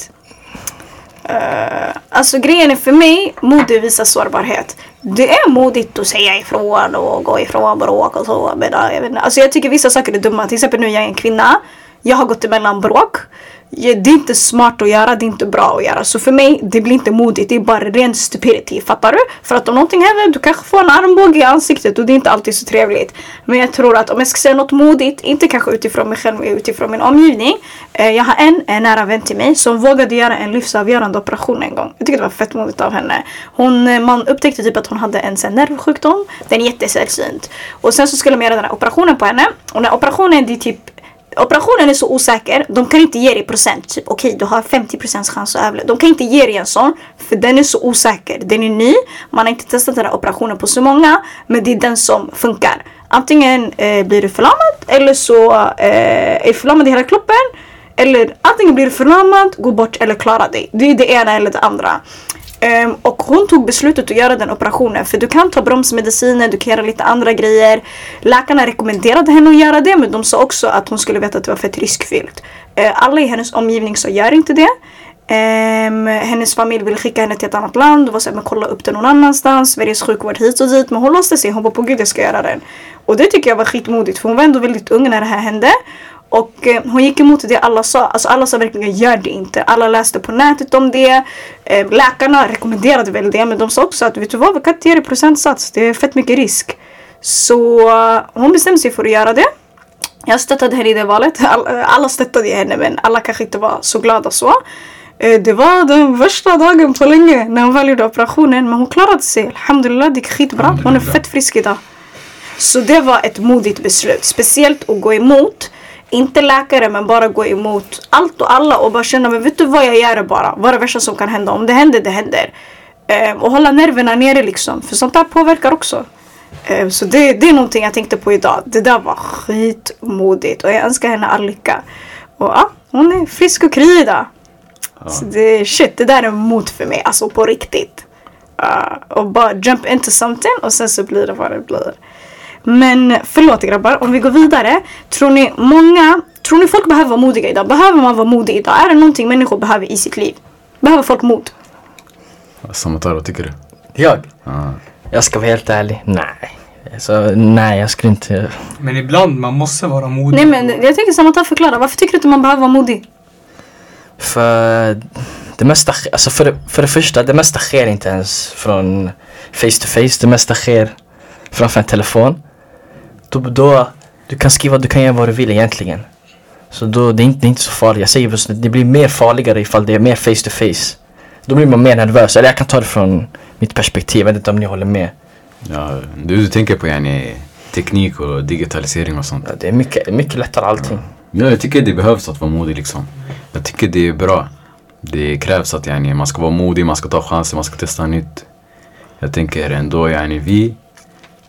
Uh, alltså grejen är för mig, mode visar sårbarhet. Det är modigt att säga ifrån och gå ifrån bråk och så. Men, eh, jag, vet inte. Alltså, jag tycker vissa saker är dumma. Till exempel nu jag är en kvinna. Jag har gått emellan bråk. Det är inte smart att göra, det är inte bra att göra. Så för mig, det blir inte modigt. Det är bara ren stupidity. Fattar du? För att om någonting händer, du kanske får en armbåge i ansiktet och det är inte alltid så trevligt. Men jag tror att om jag ska säga något modigt, inte kanske utifrån mig själv, men utifrån min omgivning. Eh, jag har en, en nära vän till mig som vågade göra en livsavgörande operation en gång. Jag tycker det var fett modigt av henne. Hon, eh, man upptäckte typ att hon hade en sån nervsjukdom. Den är jättesällsynt. Och sen så skulle man göra den här operationen på henne. Och den här operationen, det är typ Operationen är så osäker, de kan inte ge dig procent. Typ okej, du har 50% chans att överleva. De kan inte ge dig en sån, för den är så osäker. Den är ny, man har inte testat den här operationen på så många, men det är den som funkar. Antingen eh, blir du förlamad eller så eh, är du förlamad i hela kroppen. Eller antingen blir du förlamad, går bort eller klarar dig. Det är det ena eller det andra. Um, och hon tog beslutet att göra den operationen för du kan ta bromsmediciner, du kan göra lite andra grejer. Läkarna rekommenderade henne att göra det men de sa också att hon skulle veta att det var fett riskfyllt. Uh, alla i hennes omgivning sa gör inte det. Um, hennes familj ville skicka henne till ett annat land och var såhär, men kolla upp det någon annanstans. Sveriges sjukvård hit och dit. Men hon låste sig, hon bara på gud jag ska göra den. Och det tycker jag var skitmodigt för hon var ändå väldigt ung när det här hände. Och eh, hon gick emot det alla sa. Alltså alla sa verkligen gör det inte. Alla läste på nätet om det. Eh, läkarna rekommenderade väl det men de sa också att vet du vad, vi kan inte ge det procentsats. Det är fett mycket risk. Så eh, hon bestämde sig för att göra det. Jag stöttade henne i det valet. All, alla stöttade henne men alla kanske inte var så glada så. Det var den värsta dagen på länge när hon väl gjorde operationen men hon klarade sig. Alhamdulillah, det gick skitbra. Hon är fett frisk idag. Så det var ett modigt beslut. Speciellt att gå emot, inte läkare men bara gå emot allt och alla och bara känna men vet du vad jag gör det bara. Vad är det värsta som kan hända? Om det händer, det händer. Ehm, och hålla nerverna nere liksom. För sånt där påverkar också. Ehm, så det, det är någonting jag tänkte på idag. Det där var skitmodigt och jag önskar henne all lycka. Och ja, hon är frisk och kry idag. Så det, shit, det där är mod för mig. Alltså på riktigt. Uh, och bara jump into something och sen så blir det vad det blir. Men förlåt grabbar, om vi går vidare. Tror ni många, tror ni folk behöver vara modiga idag? Behöver man vara modig idag? Är det någonting människor behöver i sitt liv? Behöver folk mod? Samatar, vad tycker du? Jag? Ja. Jag ska vara helt ärlig. Nej. Alltså, nej, jag skulle inte... Men ibland man måste vara modig. Nej men jag tänker Samantha förklara, varför tycker du inte man behöver vara modig? För det mesta, alltså för det, för det första, det mesta sker inte ens från face to face. Det mesta sker framför en telefon. Då, då, du kan skriva, du kan göra vad du vill egentligen. Så då, det är inte, det är inte så farligt. Jag säger just, det blir mer farligare ifall det är mer face to face. Då blir man mer nervös. Eller jag kan ta det från mitt perspektiv. Jag vet inte om ni håller med. Ja, du, tänker på yani, teknik och digitalisering och sånt. Ja, Det är mycket, mycket lättare allting. Ja, jag tycker det behövs att vara modig liksom. Jag tycker det är bra. Det krävs att yani, man ska vara modig, man ska ta chanser, man ska testa nytt. Jag tänker ändå yani, vi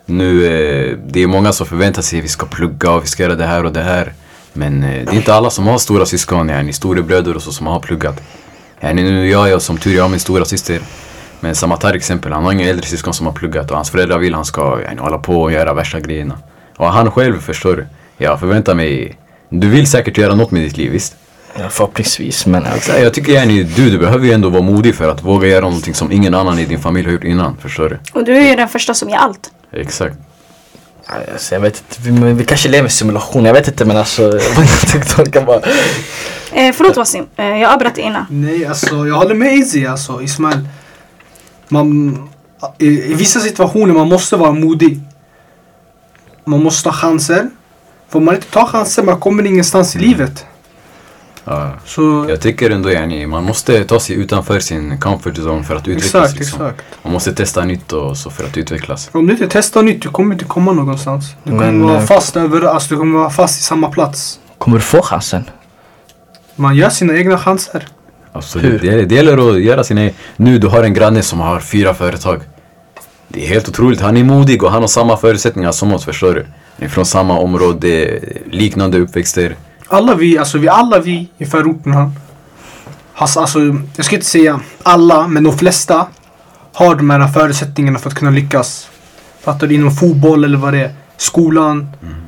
nu, eh, det är många som förväntar sig att vi ska plugga och vi ska göra det här och det här. Men eh, det är inte alla som har stora syskon, yani, storebröder och så som har pluggat. Yani, nu jag, jag som tur jag har min stora syster. Men Samatar exempel, han har inga äldre syskon som har pluggat och hans föräldrar vill han ska yani, hålla på och göra värsta grejerna. Och han själv förstår du. Jag förväntar mig, du vill säkert göra något med ditt liv, visst? Ja, förhoppningsvis. Men alltså, Exakt, jag tycker yani, du, du behöver ju ändå vara modig för att våga göra någonting som ingen annan i din familj har gjort innan, förstår du? Och du är ju den första som gör allt. Exakt. alltså, jag vet inte. Vi, vi kanske lever i simulation. Jag vet inte men alltså. Orka bara. Eh, förlåt Wasim, eh, jag avbröt innan. Nej, alltså jag håller med Izzy alltså, Ismail. Man, i, I vissa situationer man måste vara modig. Man måste ta chanser. Får man inte ta chanser, man kommer ingenstans i livet. Ja. Så, Jag tycker ändå yani, man måste ta sig utanför sin comfort zone för att utvecklas. exakt, liksom. exakt. Man måste testa nytt och så för att utvecklas. Om du inte testar nytt, du kommer inte komma någonstans. Du kommer Men, vara eh, fast över, alltså du kommer vara fast i samma plats. Kommer du få chansen? Man gör sina egna chanser. Absolut. Hur? Det, det gäller att göra sina... Nu du har en granne som har fyra företag. Det är helt otroligt. Han är modig och han har samma förutsättningar som oss, förstår du? Ni är från samma område, liknande uppväxter. Alla vi, alltså vi alla vi i förorterna. Has, alltså, jag ska inte säga alla, men de flesta har de här förutsättningarna för att kunna lyckas. Fattar du? Inom fotboll eller vad det är. Skolan.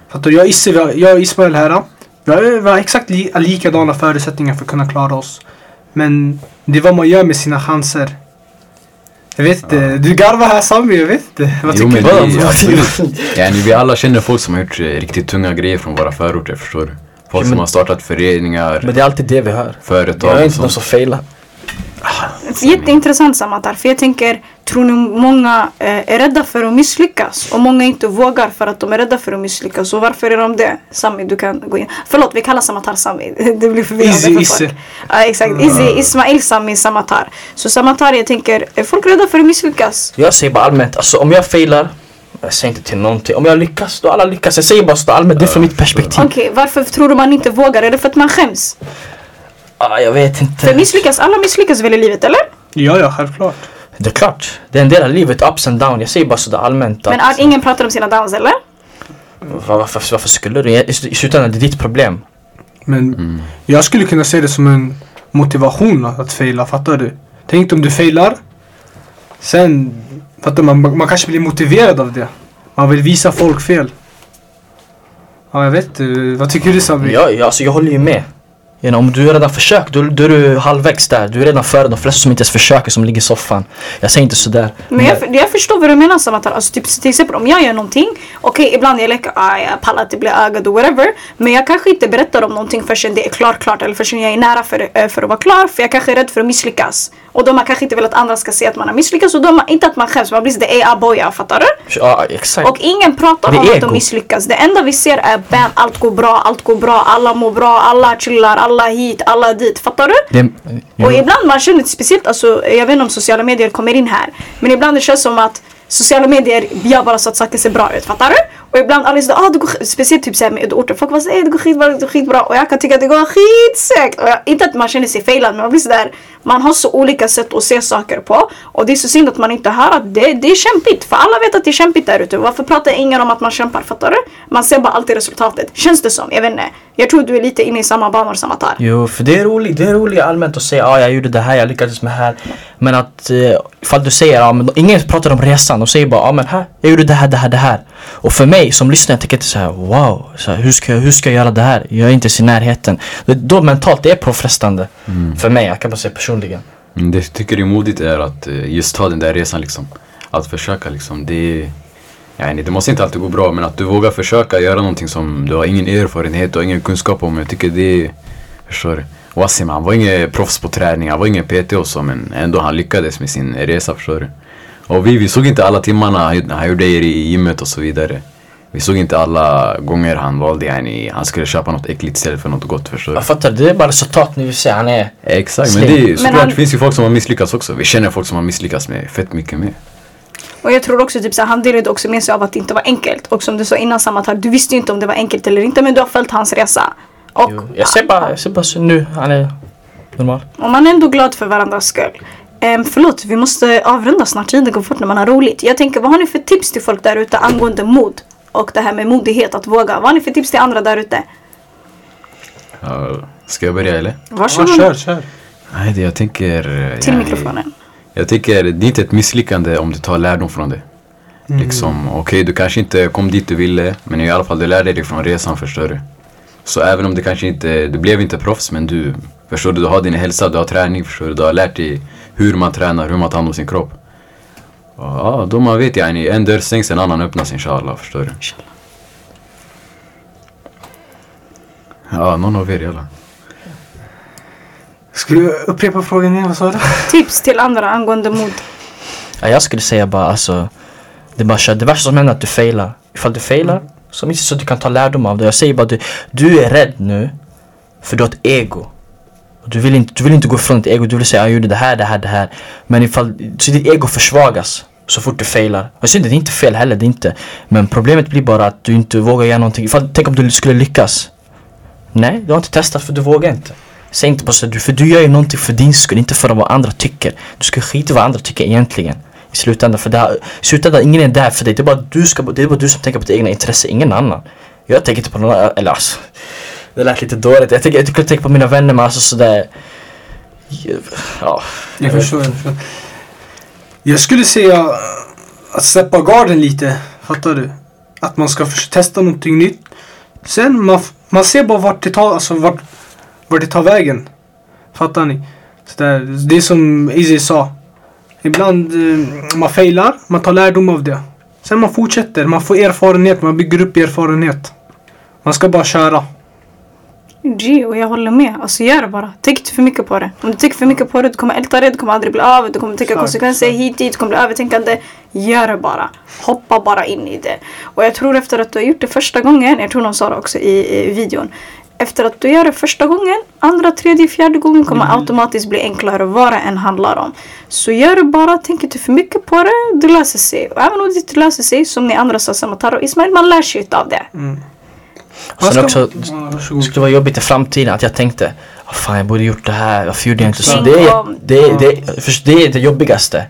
Fattar du? Jag Isse, vi jag och Ismail här. Vi har, vi har exakt li, likadana förutsättningar för att kunna klara oss. Men det är vad man gör med sina chanser. Jag vet inte. Du garvar här Sami, jag vet inte. Vad Jo, tycker du? det, absolut. Yani, vi alla känner folk som har gjort eh, riktigt tunga grejer från våra förorter, förstår du? Folk Ja, som men- har startat föreningar, Men det är alltid det vi hör. företag Jag är inte de som failar. Jätteintressant Samatar, för jag tänker, tror ni många eh, är rädda för att misslyckas? Och många inte vågar för att de är rädda för att misslyckas. Och varför är de det? Sami, du kan gå in. Förlåt, vi kallar Samatar Sami. Det blir förvirrande för Isse. folk. Ja, exakt. Izzy, Ismail, Sami, Samatar. Så Samatar, jag tänker, är folk rädda för att misslyckas? Jag säger bara allmänt, alltså om jag failar, Jag säger inte till någonting. Om jag lyckas, då alla lyckas. Jag säger bara så allmänt, det är från mitt perspektiv. Okej, varför tror du man inte vågar? Är det för att man skäms? Ah, jag vet inte. För misslyckas, alla misslyckas väl i livet, eller? Ja, ja, självklart. Det är klart. Det är en del av livet, ups and down. Jag säger bara sådär allmänt att... Men att ingen pratar om sina downs, eller? Var- varför, varför skulle du? I slutändan, det är ditt problem. Men jag skulle kunna se det som en motivation att faila, fattar du? Tänk om du failar. Sen, fattar man, man kanske blir motiverad av det. Man vill visa folk fel. Ja, jag vet inte. Vad tycker du Sabri? Ja, ja, alltså jag håller ju med. You know, om du redan försökt, då, då är du halvvägs där. Du är redan före de flesta som inte ens försöker, som ligger i soffan. Jag säger inte sådär. Men jag, jag förstår vad du menar Samantha. Alltså, typ, till exempel om jag gör någonting. Okej, ibland jag leker, ah, jag pallar att det blir ögad och whatever. Men jag kanske inte berättar om någonting förrän det är klart, klart. Eller förrän jag är nära för, eh, för att vara klar. För jag kanske är rädd för att misslyckas. Och då man kanske inte vill att andra ska se att man har misslyckats. Och då man, inte att man skäms, man blir sådär, ey aboya, fattar du? Ja, exakt. Och ingen pratar Det är om att de misslyckas. Det enda vi ser är bam, allt går bra, allt går bra, alla mår bra, alla chillar, alla hit, alla dit. Fattar du? Det, Och ibland man känner speciellt, alltså, jag vet inte om sociala medier kommer in här. Men ibland det känns som att sociala medier gör bara så att saker ser bra ut, fattar du? Och ibland alla säger ah, det går sk-" speciellt typ såhär med udorter, folk bara säger det går skitbra, det går skitbra och jag kan tycka att det går skitsegt. Och jag, inte att man känner sig failad men man blir sådär, man har så olika sätt att se saker på. Och det är så synd att man inte hör att det, det är kämpigt, för alla vet att det är kämpigt där ute. Varför pratar ingen om att man kämpar, fattar du? Man ser bara alltid resultatet, känns det som, jag vet inte. Jag tror du är lite inne i samma banor som Atar. jo, för det är roligt, det är roligt allmänt att säga ja, ah, jag gjorde det här, jag lyckades med det här. Men att eh, ifall du säger, ja, men ingen pratar om resan, de säger bara, ah, men här, jag gjorde det här, det här, det här. Och för mig som lyssnare, jag tänker inte så här, wow, så här, hur, ska jag, hur ska jag göra det här? Jag är inte ens i närheten. Då mentalt, det är påfrestande. För mig, jag kan bara säga personligen. Mm, det jag tycker är modigt är att eh, just ta den där resan liksom. Att försöka liksom. Det, det måste inte alltid gå bra men att du vågar försöka göra någonting som du har ingen erfarenhet och ingen kunskap om. Jag tycker det är, förstår du? Wassim han var ingen proffs på träning, han var ingen PT och så men ändå han lyckades med sin resa förstår du. Och vi, vi såg inte alla timmarna han, han gjorde i gymmet och så vidare. Vi såg inte alla gånger han valde yani, han skulle köpa något äckligt istället för något gott förstår du. Jag fattar, det är bara resultat ni vill se. Han är... Exakt, men Slim. det är Men såklart, han- det finns ju folk som har misslyckats också. Vi känner folk som har misslyckats med fett mycket mer. Och jag tror också typ så här, han delade också med sig av att det inte var enkelt. Och som du sa innan Samantha, du visste ju inte om det var enkelt eller inte men du har följt hans resa. Och, Jo, jag ser bara, jag ser bara så nu, han är normal. och man är ändå glad för varandras skull. Um, förlåt, vi måste avrunda snart. Tiden går fort när man har roligt. Jag tänker, vad har ni för tips till folk där ute angående mod? Och det här med modighet, att våga. Vad har ni för tips till andra där ute? Ja, ska jag börja eller? Ja, Varsågod. kör, kör. Nej, det jag tänker... Till yani, mikrofonen. Jag tycker det är inte ett misslyckande om du tar lärdom från det. Liksom, okej du kanske inte kom dit du ville, men i alla fall du lärde dig från resan förstår du. Så även om det kanske inte, du blev inte proffs men du, förstår du, du har din hälsa, du har träning, förstår du, du har lärt dig hur man tränar, hur man tar hand om sin kropp. Ja, då man vet yani, en dörr stängs, en annan öppnas inshallah, förstår du. Ja, någon av er jalla. Ska du upprepa frågan igen? Vad sa du? Tips till andra angående mod. Ja, jag skulle säga bara alltså, det, är bara, det värsta som händer är att du failar. Ifall du failar, så minst så att du kan ta lärdom av det. Jag säger bara du, du är rädd nu, för du har ett ego. Och Du vill, inte, du vill inte gå ifrån ditt ego, du vill säga ah, jag gjorde det här, det här, det här. Men ifall, så ditt ego försvagas så fort du failar. Och synd, det är inte fel heller, det är inte. Men problemet blir bara att du inte vågar göra någonting. Ifall, tänk om du skulle lyckas. Nej, du har inte testat för du vågar inte. Säg inte bara så, du- för du gör ju någonting för din skull, inte för vad andra tycker. Du ska skita i vad andra tycker egentligen. I slutändan, för det här, i slutändan, ingen är där för dig. Det är bara du, ska, det är bara du som tänker på ditt egna intresse, ingen annan. Jag tänker inte på någon annan, eller alltså. Det lät lite dåligt. Jag tycker jag tycker jag på mina vänner men alltså sådär. Ja. Jag förstår, jag förstår. Jag skulle säga att släppa garden lite. Fattar du? Att man ska testa någonting nytt. Sen man, man ser bara vart det tar, alltså vart, vart det tar vägen. Fattar ni? Så där, det är som Izzy sa. Ibland eh, man failar, man tar lärdom av det. Sen man fortsätter, man får erfarenhet, man bygger upp erfarenhet. Man ska bara köra. G, och jag håller med. Alltså gör det bara. Tänk inte för mycket på det. Om du tänker för mycket på det, du kommer älta det, du kommer aldrig bli av, du kommer tänka konsekvenser hit dit, du kommer bli övertänkande. Gör det bara. Hoppa bara in i det. Och jag tror efter att du har gjort det första gången, jag tror någon sa det också i, i videon. efter att du gör det första gången, andra, tredje, fjärde gången kommer automatiskt bli enklare vad det än handlar om. Så gör det bara, tänk inte för mycket på det, det löser sig. Och även om det inte löser sig, som ni andra sa, Samatar och Ismail, man lär sig utav det. Vad Sen ska- också, Ja, det skulle vara jobbigt i framtiden att jag tänkte "Ah, Fan jag borde gjort det här, varför gjorde jag inte så? Det är, det, är, det, är, det är det jobbigaste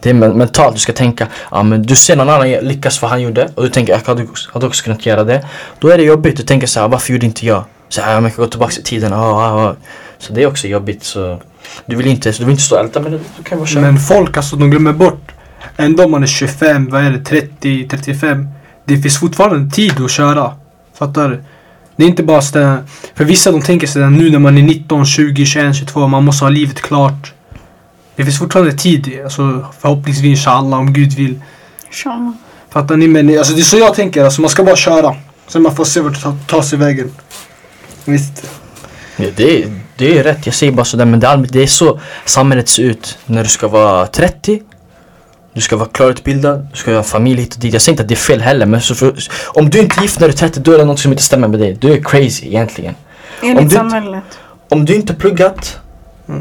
Det är men- mentalt, du ska tänka Ja men du ser någon annan lyckas vad han gjorde och du tänker jag hade, hade också kunnat göra det Då är det jobbigt, du tänker så här, varför gjorde inte jag? Så här, jag kan gå tillbaka i tiden, ah, ah, ah. Så det är också jobbigt så Du vill inte, du vill inte stå och älta men du, kan bara köra Men folk alltså, de glömmer bort. Ändå om man är 25, vad är det, 30, 35. Det finns fortfarande tid att köra. Fattar? Det är inte bara sådär, för vissa de tänker sådär nu när man är 19, 20, 21, 22, man måste ha livet klart. Det finns fortfarande tid, alltså förhoppningsvis inshallah om Gud vill. Inshallah. Fattar ni? Men alltså, det är så jag tänker, alltså man ska bara köra. Sen man får se vart det tar, sig vägen. Visst. Ja, det, är- det är rätt, jag säger bara sådär men det är, allmänt- det är så samhället ser ut när du ska vara 30 Du ska vara klarutbildad, du ska ha familj hit och dit. Jag säger inte att det är fel heller men så för, om du inte är gift när du är 30 då är det något som inte stämmer med dig. Du är crazy egentligen. Om Enligt du- samhället. Om du inte pluggat,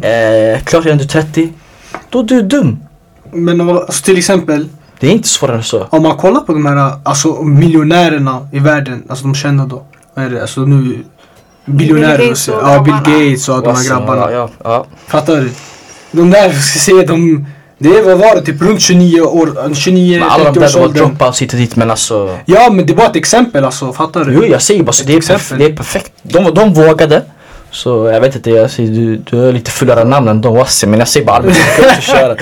eh, klart redan du är 30 Då är du dum. Men om- alltså, till exempel, Det är inte svårare än så. om man kollar på de här alltså, miljonärerna i världen, alltså de kända då. Vad är det? Alltså nu biljonärer Bill och Gates så. och Ja, Bill. Gates och de här Alltså, grabbarna. Ja, ja. Fattar du? De där, ska säga, de... Det är, vad var det? Typ runt 29 år, 29, Men alla de 30 där åldern. dropouts hit och dit men alltså Ja, men det var ett exempel alltså. Fattar du? Jo jag säger bara så det är, det är perfekt. De, de vågade. Så jag vet inte, jag säger, du, du är lite fullare namn än de Wassi men jag säger bara allmänt att du ska köra.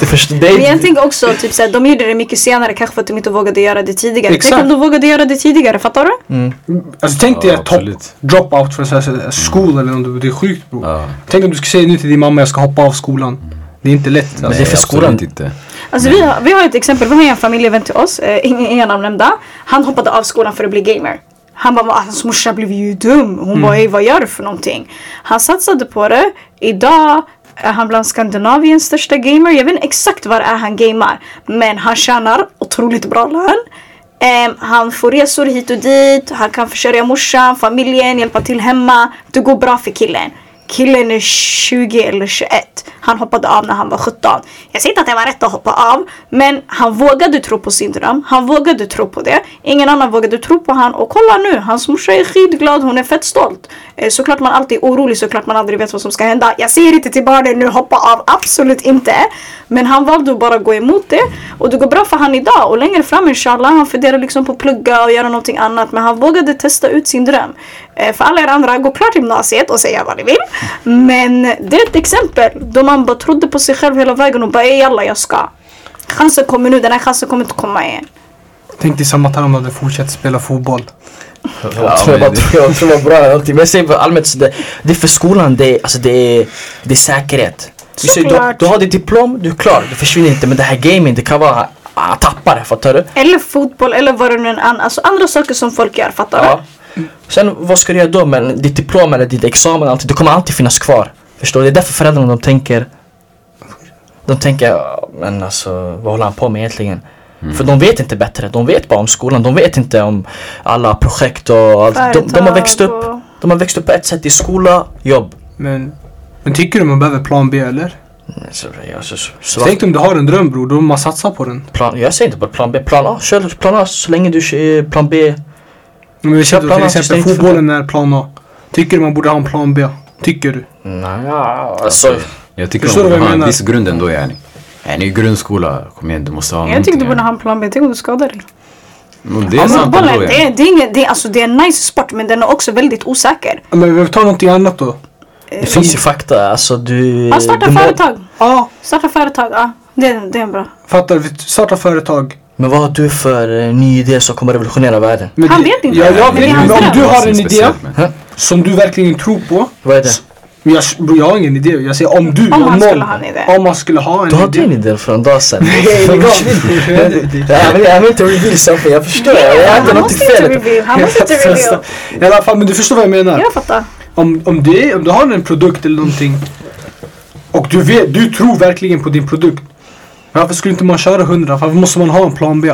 Du förstår, det Men är, jag tänker också, typ såhär, de gjorde det mycket senare kanske för att de inte vågade göra det tidigare. Exakt. Tänk om de vågade göra det tidigare, fattar du? mm. Alltså tänk dig Ja, att top dropout från så här, så här, skola eller något. Det är sjukt bro. Ja. Tänk om du ska säga nu till din mamma jag ska hoppa av skolan. Det är inte lätt. det är Alltså. för skolan. absolut inte. Alltså vi har, vi har ett exempel, vi har en familjevän till oss, eh, inga, inga namn nämnda. Han hoppade av skolan för att bli gamer. Han bara, "Va, hans morsa blev ju dum. Hon bara, "Ey, vad gör du för någonting? Han satsade på det. Idag är han bland Skandinaviens största gamer. Jag vet inte exakt var det är han gamar. Men han tjänar otroligt bra lön. Ehm, han får resor hit och dit. Han kan försörja morsan, familjen, hjälpa till hemma. Det går bra för killen. Killen är 20 eller 21. Han hoppade av när han var 17. Jag säger inte att det var rätt att hoppa av. Men han vågade tro på sin dröm. Han vågade tro på det. Ingen annan vågade tro på han. Och kolla nu, hans morsa är skitglad. Hon är fett stolt. Eh, såklart man alltid är orolig. Såklart man aldrig vet vad som ska hända. Jag säger inte till barnen nu hoppa av. Absolut inte. Men han valde att bara gå emot det. Och det går bra för han idag. Och längre fram inshallah. Han funderar liksom på att plugga och göra någonting annat. Men han vågade testa ut sin dröm. Eh, för alla er andra, gå klart gymnasiet och säga vad ni vill. Men det är ett exempel. Då man bara trodde på sig själv hela vägen och bara jalla alla jag ska. Chansen kommer nu, den här chansen kommer inte komma igen. Tänk dig samma om du hade fortsatt spela fotboll. Jag Ja, tror bara det- jag tror det bra eller någonting. Men jag säger bara allmänt så det, det är för skolan, det är, alltså det är, det är säkerhet. Vi säger, du, du har ditt diplom, du är klar, du försvinner inte. Men det här gaming, det kan vara ah, tappare, fattar du? Eller fotboll eller vad det nu än. Alltså andra saker som folk gör, fattar Ja. du? Sen vad ska du göra då? Men ditt diplom eller ditt examen, alltid, det kommer alltid finnas kvar. Förstår du? Det är därför föräldrarna de tänker De tänker, "Ja, men alltså vad håller han på med egentligen? För de vet inte bättre, de vet bara om skolan, de vet inte om alla projekt och allt. De, de har växt upp, och- de har växt upp på ett sätt i skola, jobb. Men, men tycker du man behöver plan B eller? Så, alltså, så, så, Tänk om du har en dröm bror, då måste man satsa på den. plan, jag säger inte bara plan B, plan A, kör plan A så länge du kör plan B. Men vi Kör plan till exempel fotbollen är plan A. Tycker du man borde ha en plan B? Tycker du? Nej, ja, alltså. Jag tycker Förstår du borde ha en viss grund ändå yani. Yani i grundskola, kom igen du måste ha Jag tycker du borde ha en plan B. Tänk om du skadar dig. Men Det är men sant ändå det är, det, är det, är, alltså, det är en nice sport men den är också väldigt osäker. Men vi tar någonting annat då. Det finns ju fakta, alltså du... Ja, starta du må- företag. Ja, Starta företag, ja. Det, det är bra. fattar du? Starta företag. Men vad har du för eh, ny idé som kommer revolutionera världen? Men Han det- vet inte. Ja, jag Men det vet är men hans om dröm. du har en är idé som du verkligen tror på. Vad är det? Men jag, jag har ingen idé. Jag säger om du, Om han någon, skulle ha en idé. Om man skulle ha en Du har idé. din idé för en dag sedan. Nej, lägg av. jag vill, jag vill inte reveal something, jag förstår. Jag har inte Han något måste inte fel. reveal. Han måste inte reveal. I alla fall, men du förstår vad jag menar. Jag fattar. Om, om, det, om du har en produkt eller någonting och du, vet, du tror verkligen på din produkt. Varför skulle inte man köra 100? Varför måste man ha en plan B?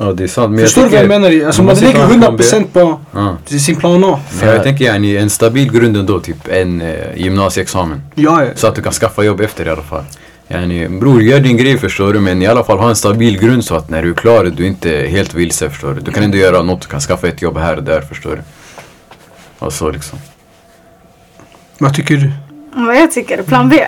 Ja, det är sant. Men Förstår du vad jag menar? Alltså man lägger ha en plan B. 100% på Ja. sin plan A. Men jag tänker yani, en stabil grund ändå, typ en eh, gymnasieexamen. Ja, ja. Så att du kan skaffa jobb efter i alla fall. Yani, bror, gör din grej förstår du, men i alla fall ha en stabil grund så att när du är klar, du är inte helt vilse förstår du. Du kan ändå göra något, du kan skaffa ett jobb här och där förstår du. Och så liksom. Vad tycker du? Vad jag tycker, plan B.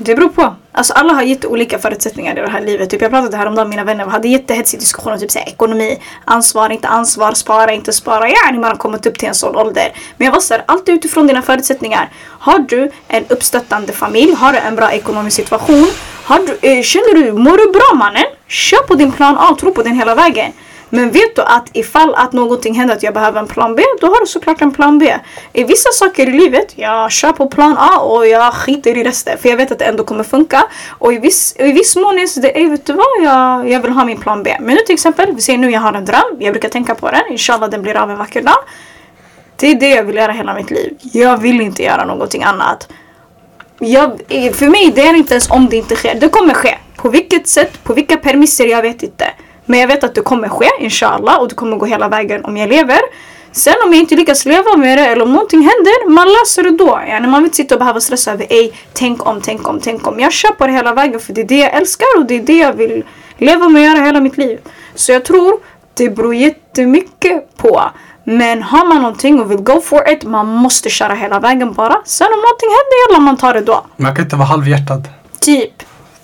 Det beror på. Alltså alla har jätteolika förutsättningar i det här livet. Typ jag pratade häromdagen med mina vänner och hade jättehetsig diskussion om typ såhär, ekonomi, ansvar, inte ansvar, spara, inte spara. Ja, man har kommit upp till en sån ålder. Men jag var såhär, allt utifrån dina förutsättningar. Har du en uppstöttande familj? Har du en bra ekonomisk situation? Har du, eh, känner du, mår du bra mannen? Kör på din plan A, tro på den hela vägen. Men vet du att ifall att någonting händer att jag behöver en plan B, då har du såklart en plan B. I vissa saker i livet, jag kör på plan A och jag skiter i resten. För jag vet att det ändå kommer funka. Och i viss, i viss mån är det, "Ey, vet du vad, jag, jag vill ha min plan B. Men nu till exempel, vi säger nu jag har en dröm, jag brukar tänka på den, inshallah den blir av en vacker dag. Det är det jag vill göra hela mitt liv. Jag vill inte göra någonting annat. Jag, för mig det är inte ens om det inte sker. Det kommer ske. På vilket sätt, på vilka premisser, jag vet inte. Men jag vet att det kommer ske, inshallah. Och det kommer gå hela vägen om jag lever. Sen om jag inte lyckas leva med det eller om någonting händer, man löser det då. Yani man vill inte sitta och behöva stressa över ej, tänk om, tänk om, tänk om. Jag kör på det hela vägen för det är det jag älskar och det är det jag vill leva med och göra hela mitt liv. Så jag tror det beror jättemycket på. Men har man någonting och vill go for it, man måste köra hela vägen bara. Sen om någonting händer, jävlar man tar det då. Man kan inte vara halvhjärtad. Typ.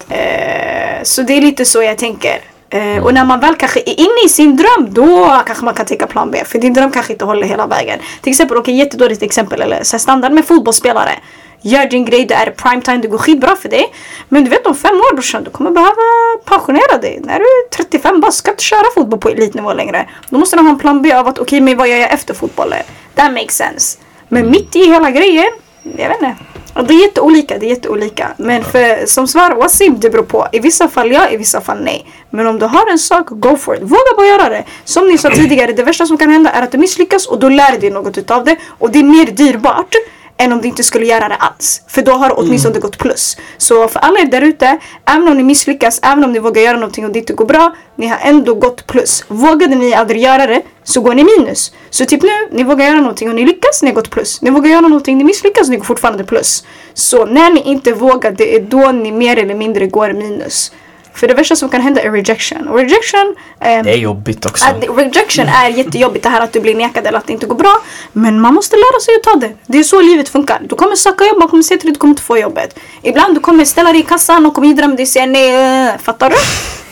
Eh, så det är lite så jag tänker. Eh, och när man väl kanske är inne i sin dröm, då kanske man kan tänka plan B. För din dröm kanske inte håller hela vägen. Till exempel, okej jättedåligt exempel, eller så standard med fotbollsspelare. Gör din grej, det är prime time, det går skitbra för dig. Men du vet om fem år brorsan, du kommer behöva pensionera dig. När du är 35 bast ska inte köra fotboll på elitnivå längre. Då måste du ha en plan B av att okej, men vad gör jag efter fotbollen? That makes sense. Men mitt i hela grejen, jag vet inte. Ja, det är jätteolika, det är jätteolika. Men för, som svar, Wasim, det beror på. I vissa fall ja, i vissa fall nej. Men om du har en sak, go for it. Våga bara göra det. Som ni sa tidigare, det värsta som kan hända är att du misslyckas och då lär du dig något utav det. Och det är mer dyrbart än om du inte skulle göra det alls. För då har det åtminstone gått plus. Så för alla er där ute, även om ni misslyckas, även om ni vågar göra någonting och det inte går bra, ni har ändå gått plus. Vågade ni aldrig göra det så går ni minus. Så typ nu, ni vågar göra någonting och ni lyckas, ni har gått plus. Ni vågar göra någonting, ni misslyckas, ni går fortfarande plus. Så när ni inte vågar, det är då ni mer eller mindre går minus. För det värsta som kan hända är rejection. Och rejection ehm, Det är jobbigt också. att rejection är jättejobbigt det här att du blir nekad eller att det inte går bra. Men man måste lära sig att ta det. Det är så livet funkar. Du kommer söka jobb, man kommer säga till dig att du kommer inte få jobbet. Ibland du kommer ställa dig i kassan och kommer hidra med dig och säga nej. äh, Fattar du?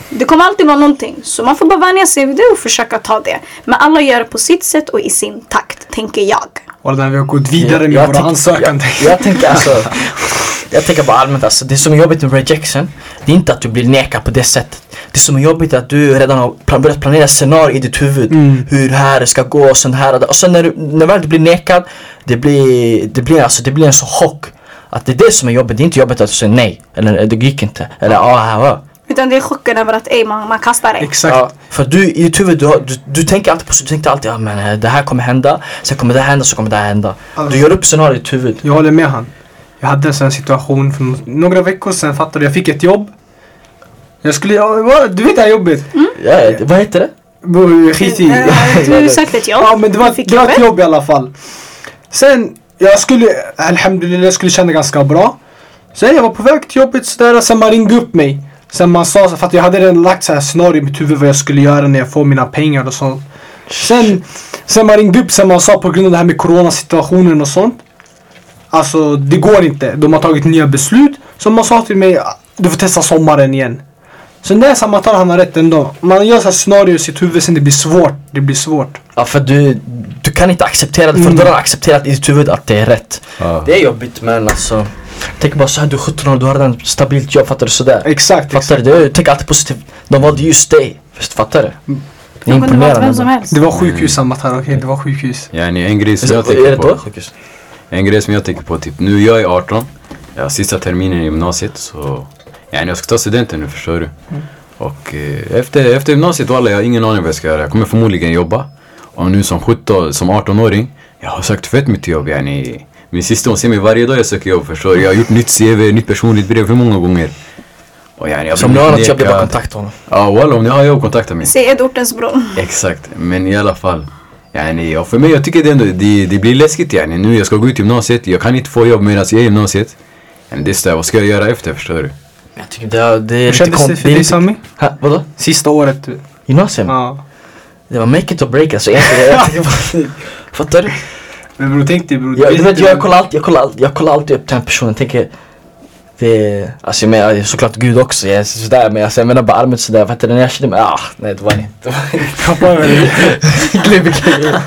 Det kommer alltid vara någonting. Så man får bara vänja sig vid det och försöka ta det. Men alla gör det på sitt sätt och i sin takt, tänker jag. Och när vi har gått vidare med Jag våra tänk- ansökan. Jag, jag tänker alltså, jag tänker bara allmänt alltså, det som är jobbigt med rejection, det är inte att du blir nekad på det sättet. Det som är jobbigt är att du redan har plan- börjat planera scenarier i ditt huvud. Mm. Hur det här ska gå och sånt här och sen när, du, när väl du blir nekad, det blir, det blir alltså, det blir en så chock. Att det är det som är jobbigt, det är inte jobbigt att du säger nej. Eller det gick inte. Eller ja, ja, ja. Utan det är chocken över att ej, man, man kastar dig. Exakt. Ja, för du i ditt huvud, du, du, du tänker alltid på så, du tänkte alltid ja men eh, det här kommer hända, sen kommer det här hända, så kommer det här hända. Du gör upp scenarier i ditt huvud. Jag håller med han. Jag hade en sån situation för några veckor sedan. Fattade du? Jag fick ett jobb. Jag skulle, ja, du vet det här jobbet? Ja, det- vad heter det? Bror, Skit i. Eh, Du sökte ett jobb. Ja men det var, det var ett jobb i alla fall. Sen, jag skulle, alhamdulillah, jag skulle känna ganska bra. Sen jag var på väg till jobbet sådär, sen man ringde upp mig. Sen man sa, för att jag hade redan lagt så här scenario i mitt huvud vad jag skulle göra när jag får mina pengar och sånt. Sen, sen man ringde upp, sen man sa på grund av det här med coronasituationen och sånt. Alltså det går inte. De har tagit nya beslut. Så man sa till mig, "Ah, du får testa sommaren igen. Så det är sammantaget han har rätt ändå. Man gör så här scenarier i sitt huvud, sen det blir svårt. Det blir svårt. Ja för du, du kan inte acceptera det, för Mm. du har accepterat i ditt huvud att det är rätt. Ja. Det är jobbigt men alltså Tänk bara såhär, du är 17 år, du har redan ett stabilt jobb, fattar du? Sådär. Exakt, Fattar exakt. du? Det- Tänk alltid positivt. De valde just dig. Först, fattar du? Det är Det kunde varit imponerande. vem som ändå. helst. Det var sjukhus samma här, okej? Det var sjukhus. Yani en grej som Är jag det- är tänker det på. då sjukhus? En grej som jag tänker på, typ nu jag är 18, jag har sista terminen i gymnasiet så yani jag ska ta studenten nu förstår du. Och eh, efter, efter gymnasiet walla, jag har ingen aning vad jag ska göra. Jag kommer förmodligen jobba. Och nu som 17, som 18-åring, jag har sökt fett mycket jobb yani. Min syster hon ser mig varje dag jag söker jobb förstår du. Jag har gjort nytt CV, nytt personligt brev hur många gånger? Och yani, jag Så om ni har något jobb, det är bara kontakta honom. Ja walla om ni har jobb kontakta mig. Se Edortens bror. Exakt, men i alla fall. Yani, och för mig, jag tycker det ändå, det, det blir läskigt yani. Nu jag ska gå ut gymnasiet, jag kan inte få jobb medan jag är i gymnasiet. Yani, det är vad ska jag göra efter förstår du? Jag tycker det, är- det är Hur lite kändes det konstigt. för dig Sami? Vadå? Sista året? du- Gymnasium? Ja. Det var make it or break alltså Fattar du? Men bror tänk dig bror. Jag, du vet, jag kollar alltid, jag kollar alltid, jag kollar alltid upp till den personen. Tänker, det är, alltså jag menar såklart Gud också, jag är sådär men alltså, jag menar bara allmänt sådär, vet du, när jag kände mig, ah nej det var inte. Det var inte.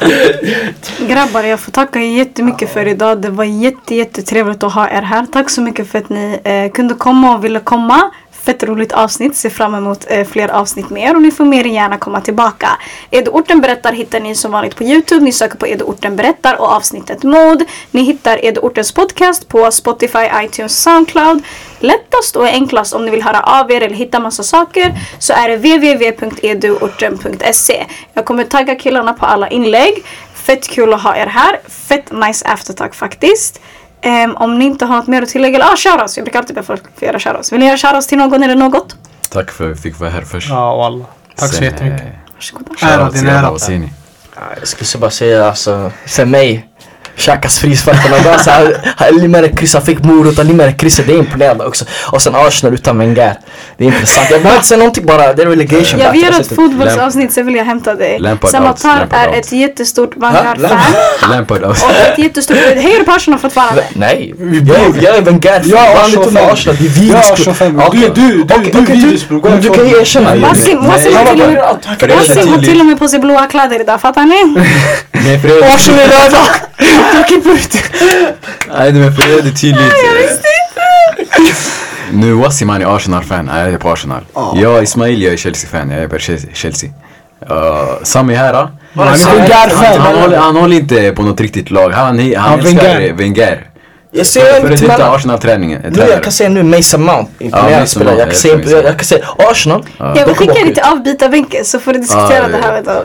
Grabbar, jag får tacka jättemycket för idag. Det var jätte, jättetrevligt att ha er här. Tack så mycket för att ni eh, kunde komma och ville komma. Fett roligt avsnitt. Ser fram emot eh, fler avsnitt med er och ni får mer än gärna komma tillbaka. Edoorten berättar hittar ni som vanligt på Youtube. Ni söker på Edoorten berättar och avsnittet mod. Ni hittar Edoortens podcast på Spotify, iTunes, Soundcloud. Lättast och enklast om ni vill höra av er eller hitta massa saker så är det www.eduorten.se. Jag kommer tagga killarna på alla inlägg. Fett kul att ha er här. Fett nice aftertalk faktiskt. Ehm, om ni inte har något mer att tillägga, eller ah, shoutouts. Jag brukar alltid be folk få göra shoutouts. Vill ni göra shoutouts till någon eller något? Tack för att jag fick vara här först. Ja wallah. Tack så jättemycket. eh, Varsågoda. Ära din alla, ära. Jag skulle bara säga alltså, för mig Xhakas frisparkarna, bara så här, han limmade kryss, han fick morot, han limmade krysset, det är imponerande också. Och sen Arsenal utan Wenger. Det är intressant. Jag behöver inte säga någonting bara, det är relegation Jag battle. gör Jag ett fotbollsavsnitt så vill jag hämta dig. Samatar är ett jättestort? Vanguard-fan. Lampard out. Och ett jättestort... Hejar du på Arsenal fortfarande? Nej, jag är, jag är Wenger. Jag är är Arsenal-fan. Arsenal, det är Jag är virus. Arsenal-fan. Okej. Du- du- du- du okej, virus, bro. Gå Men du kan ju erkänna. Nej, Wassim har till och med- är på sig blåa kläder idag, fattar ni? Arsenal är röda! Jag ut. nej, men för er är det tydligt. Nu Wassim han är Arsenal-fan, Nej, jag är på Arsenal. Jag Ismail, jag är Chelsea-fan, jag är på Chelsea-. Uh, Sami här. Han är han, han, håller, han håller inte på något riktigt lag. Han, han, Han älskar Wenger. Wenger. Jag För ser det mitt är emellan. Arsenal-träningen. Nu jag kan säga nu Mason Mount, imponerande Mason. Mount, Jag kan jag säga, jag, jag kan säga Arsenal. Jag de vill skicka åka till avbytarbänken så får du diskutera Ja, det här. ja.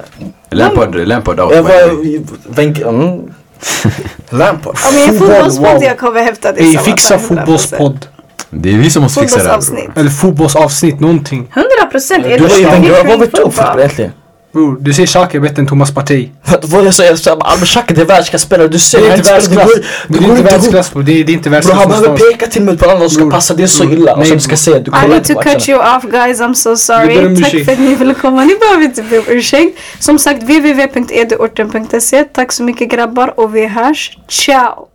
Lampard, Lampard out. Jag var... Wenger... Mm. Lampard. Är Fotboll, fotbollspodd wow. jag kommer hämta dig Ey fixa 100%. fotbollspodd. Det är vi som måste fixa det här. Eller fotbollsavsnitt, någonting. 100 procent. Du var ju Wenger, vad vet du om fotboll egentligen? Bror, du säger Xhaka är bättre än Thomas Partey. Vad jag säger, Albert Xhaka det är världsklasspelare, du ser Det är han inte spelar- världsklass. du Det går- inte världsklass bror. Det är det är inte Bro, han världsklass behöver peka till mig på andra och ska Bror, passa, det är så bror, illa. Och nej, sen du ska bror. se, du I kollar need inte to cut matcherna. you off guys, I'm so sorry. Tack för att ni ville komma. Ni behöver inte be om ursäkt. Som sagt, www.eduorten.se. Tack så mycket grabbar och vi hörs. Ciao!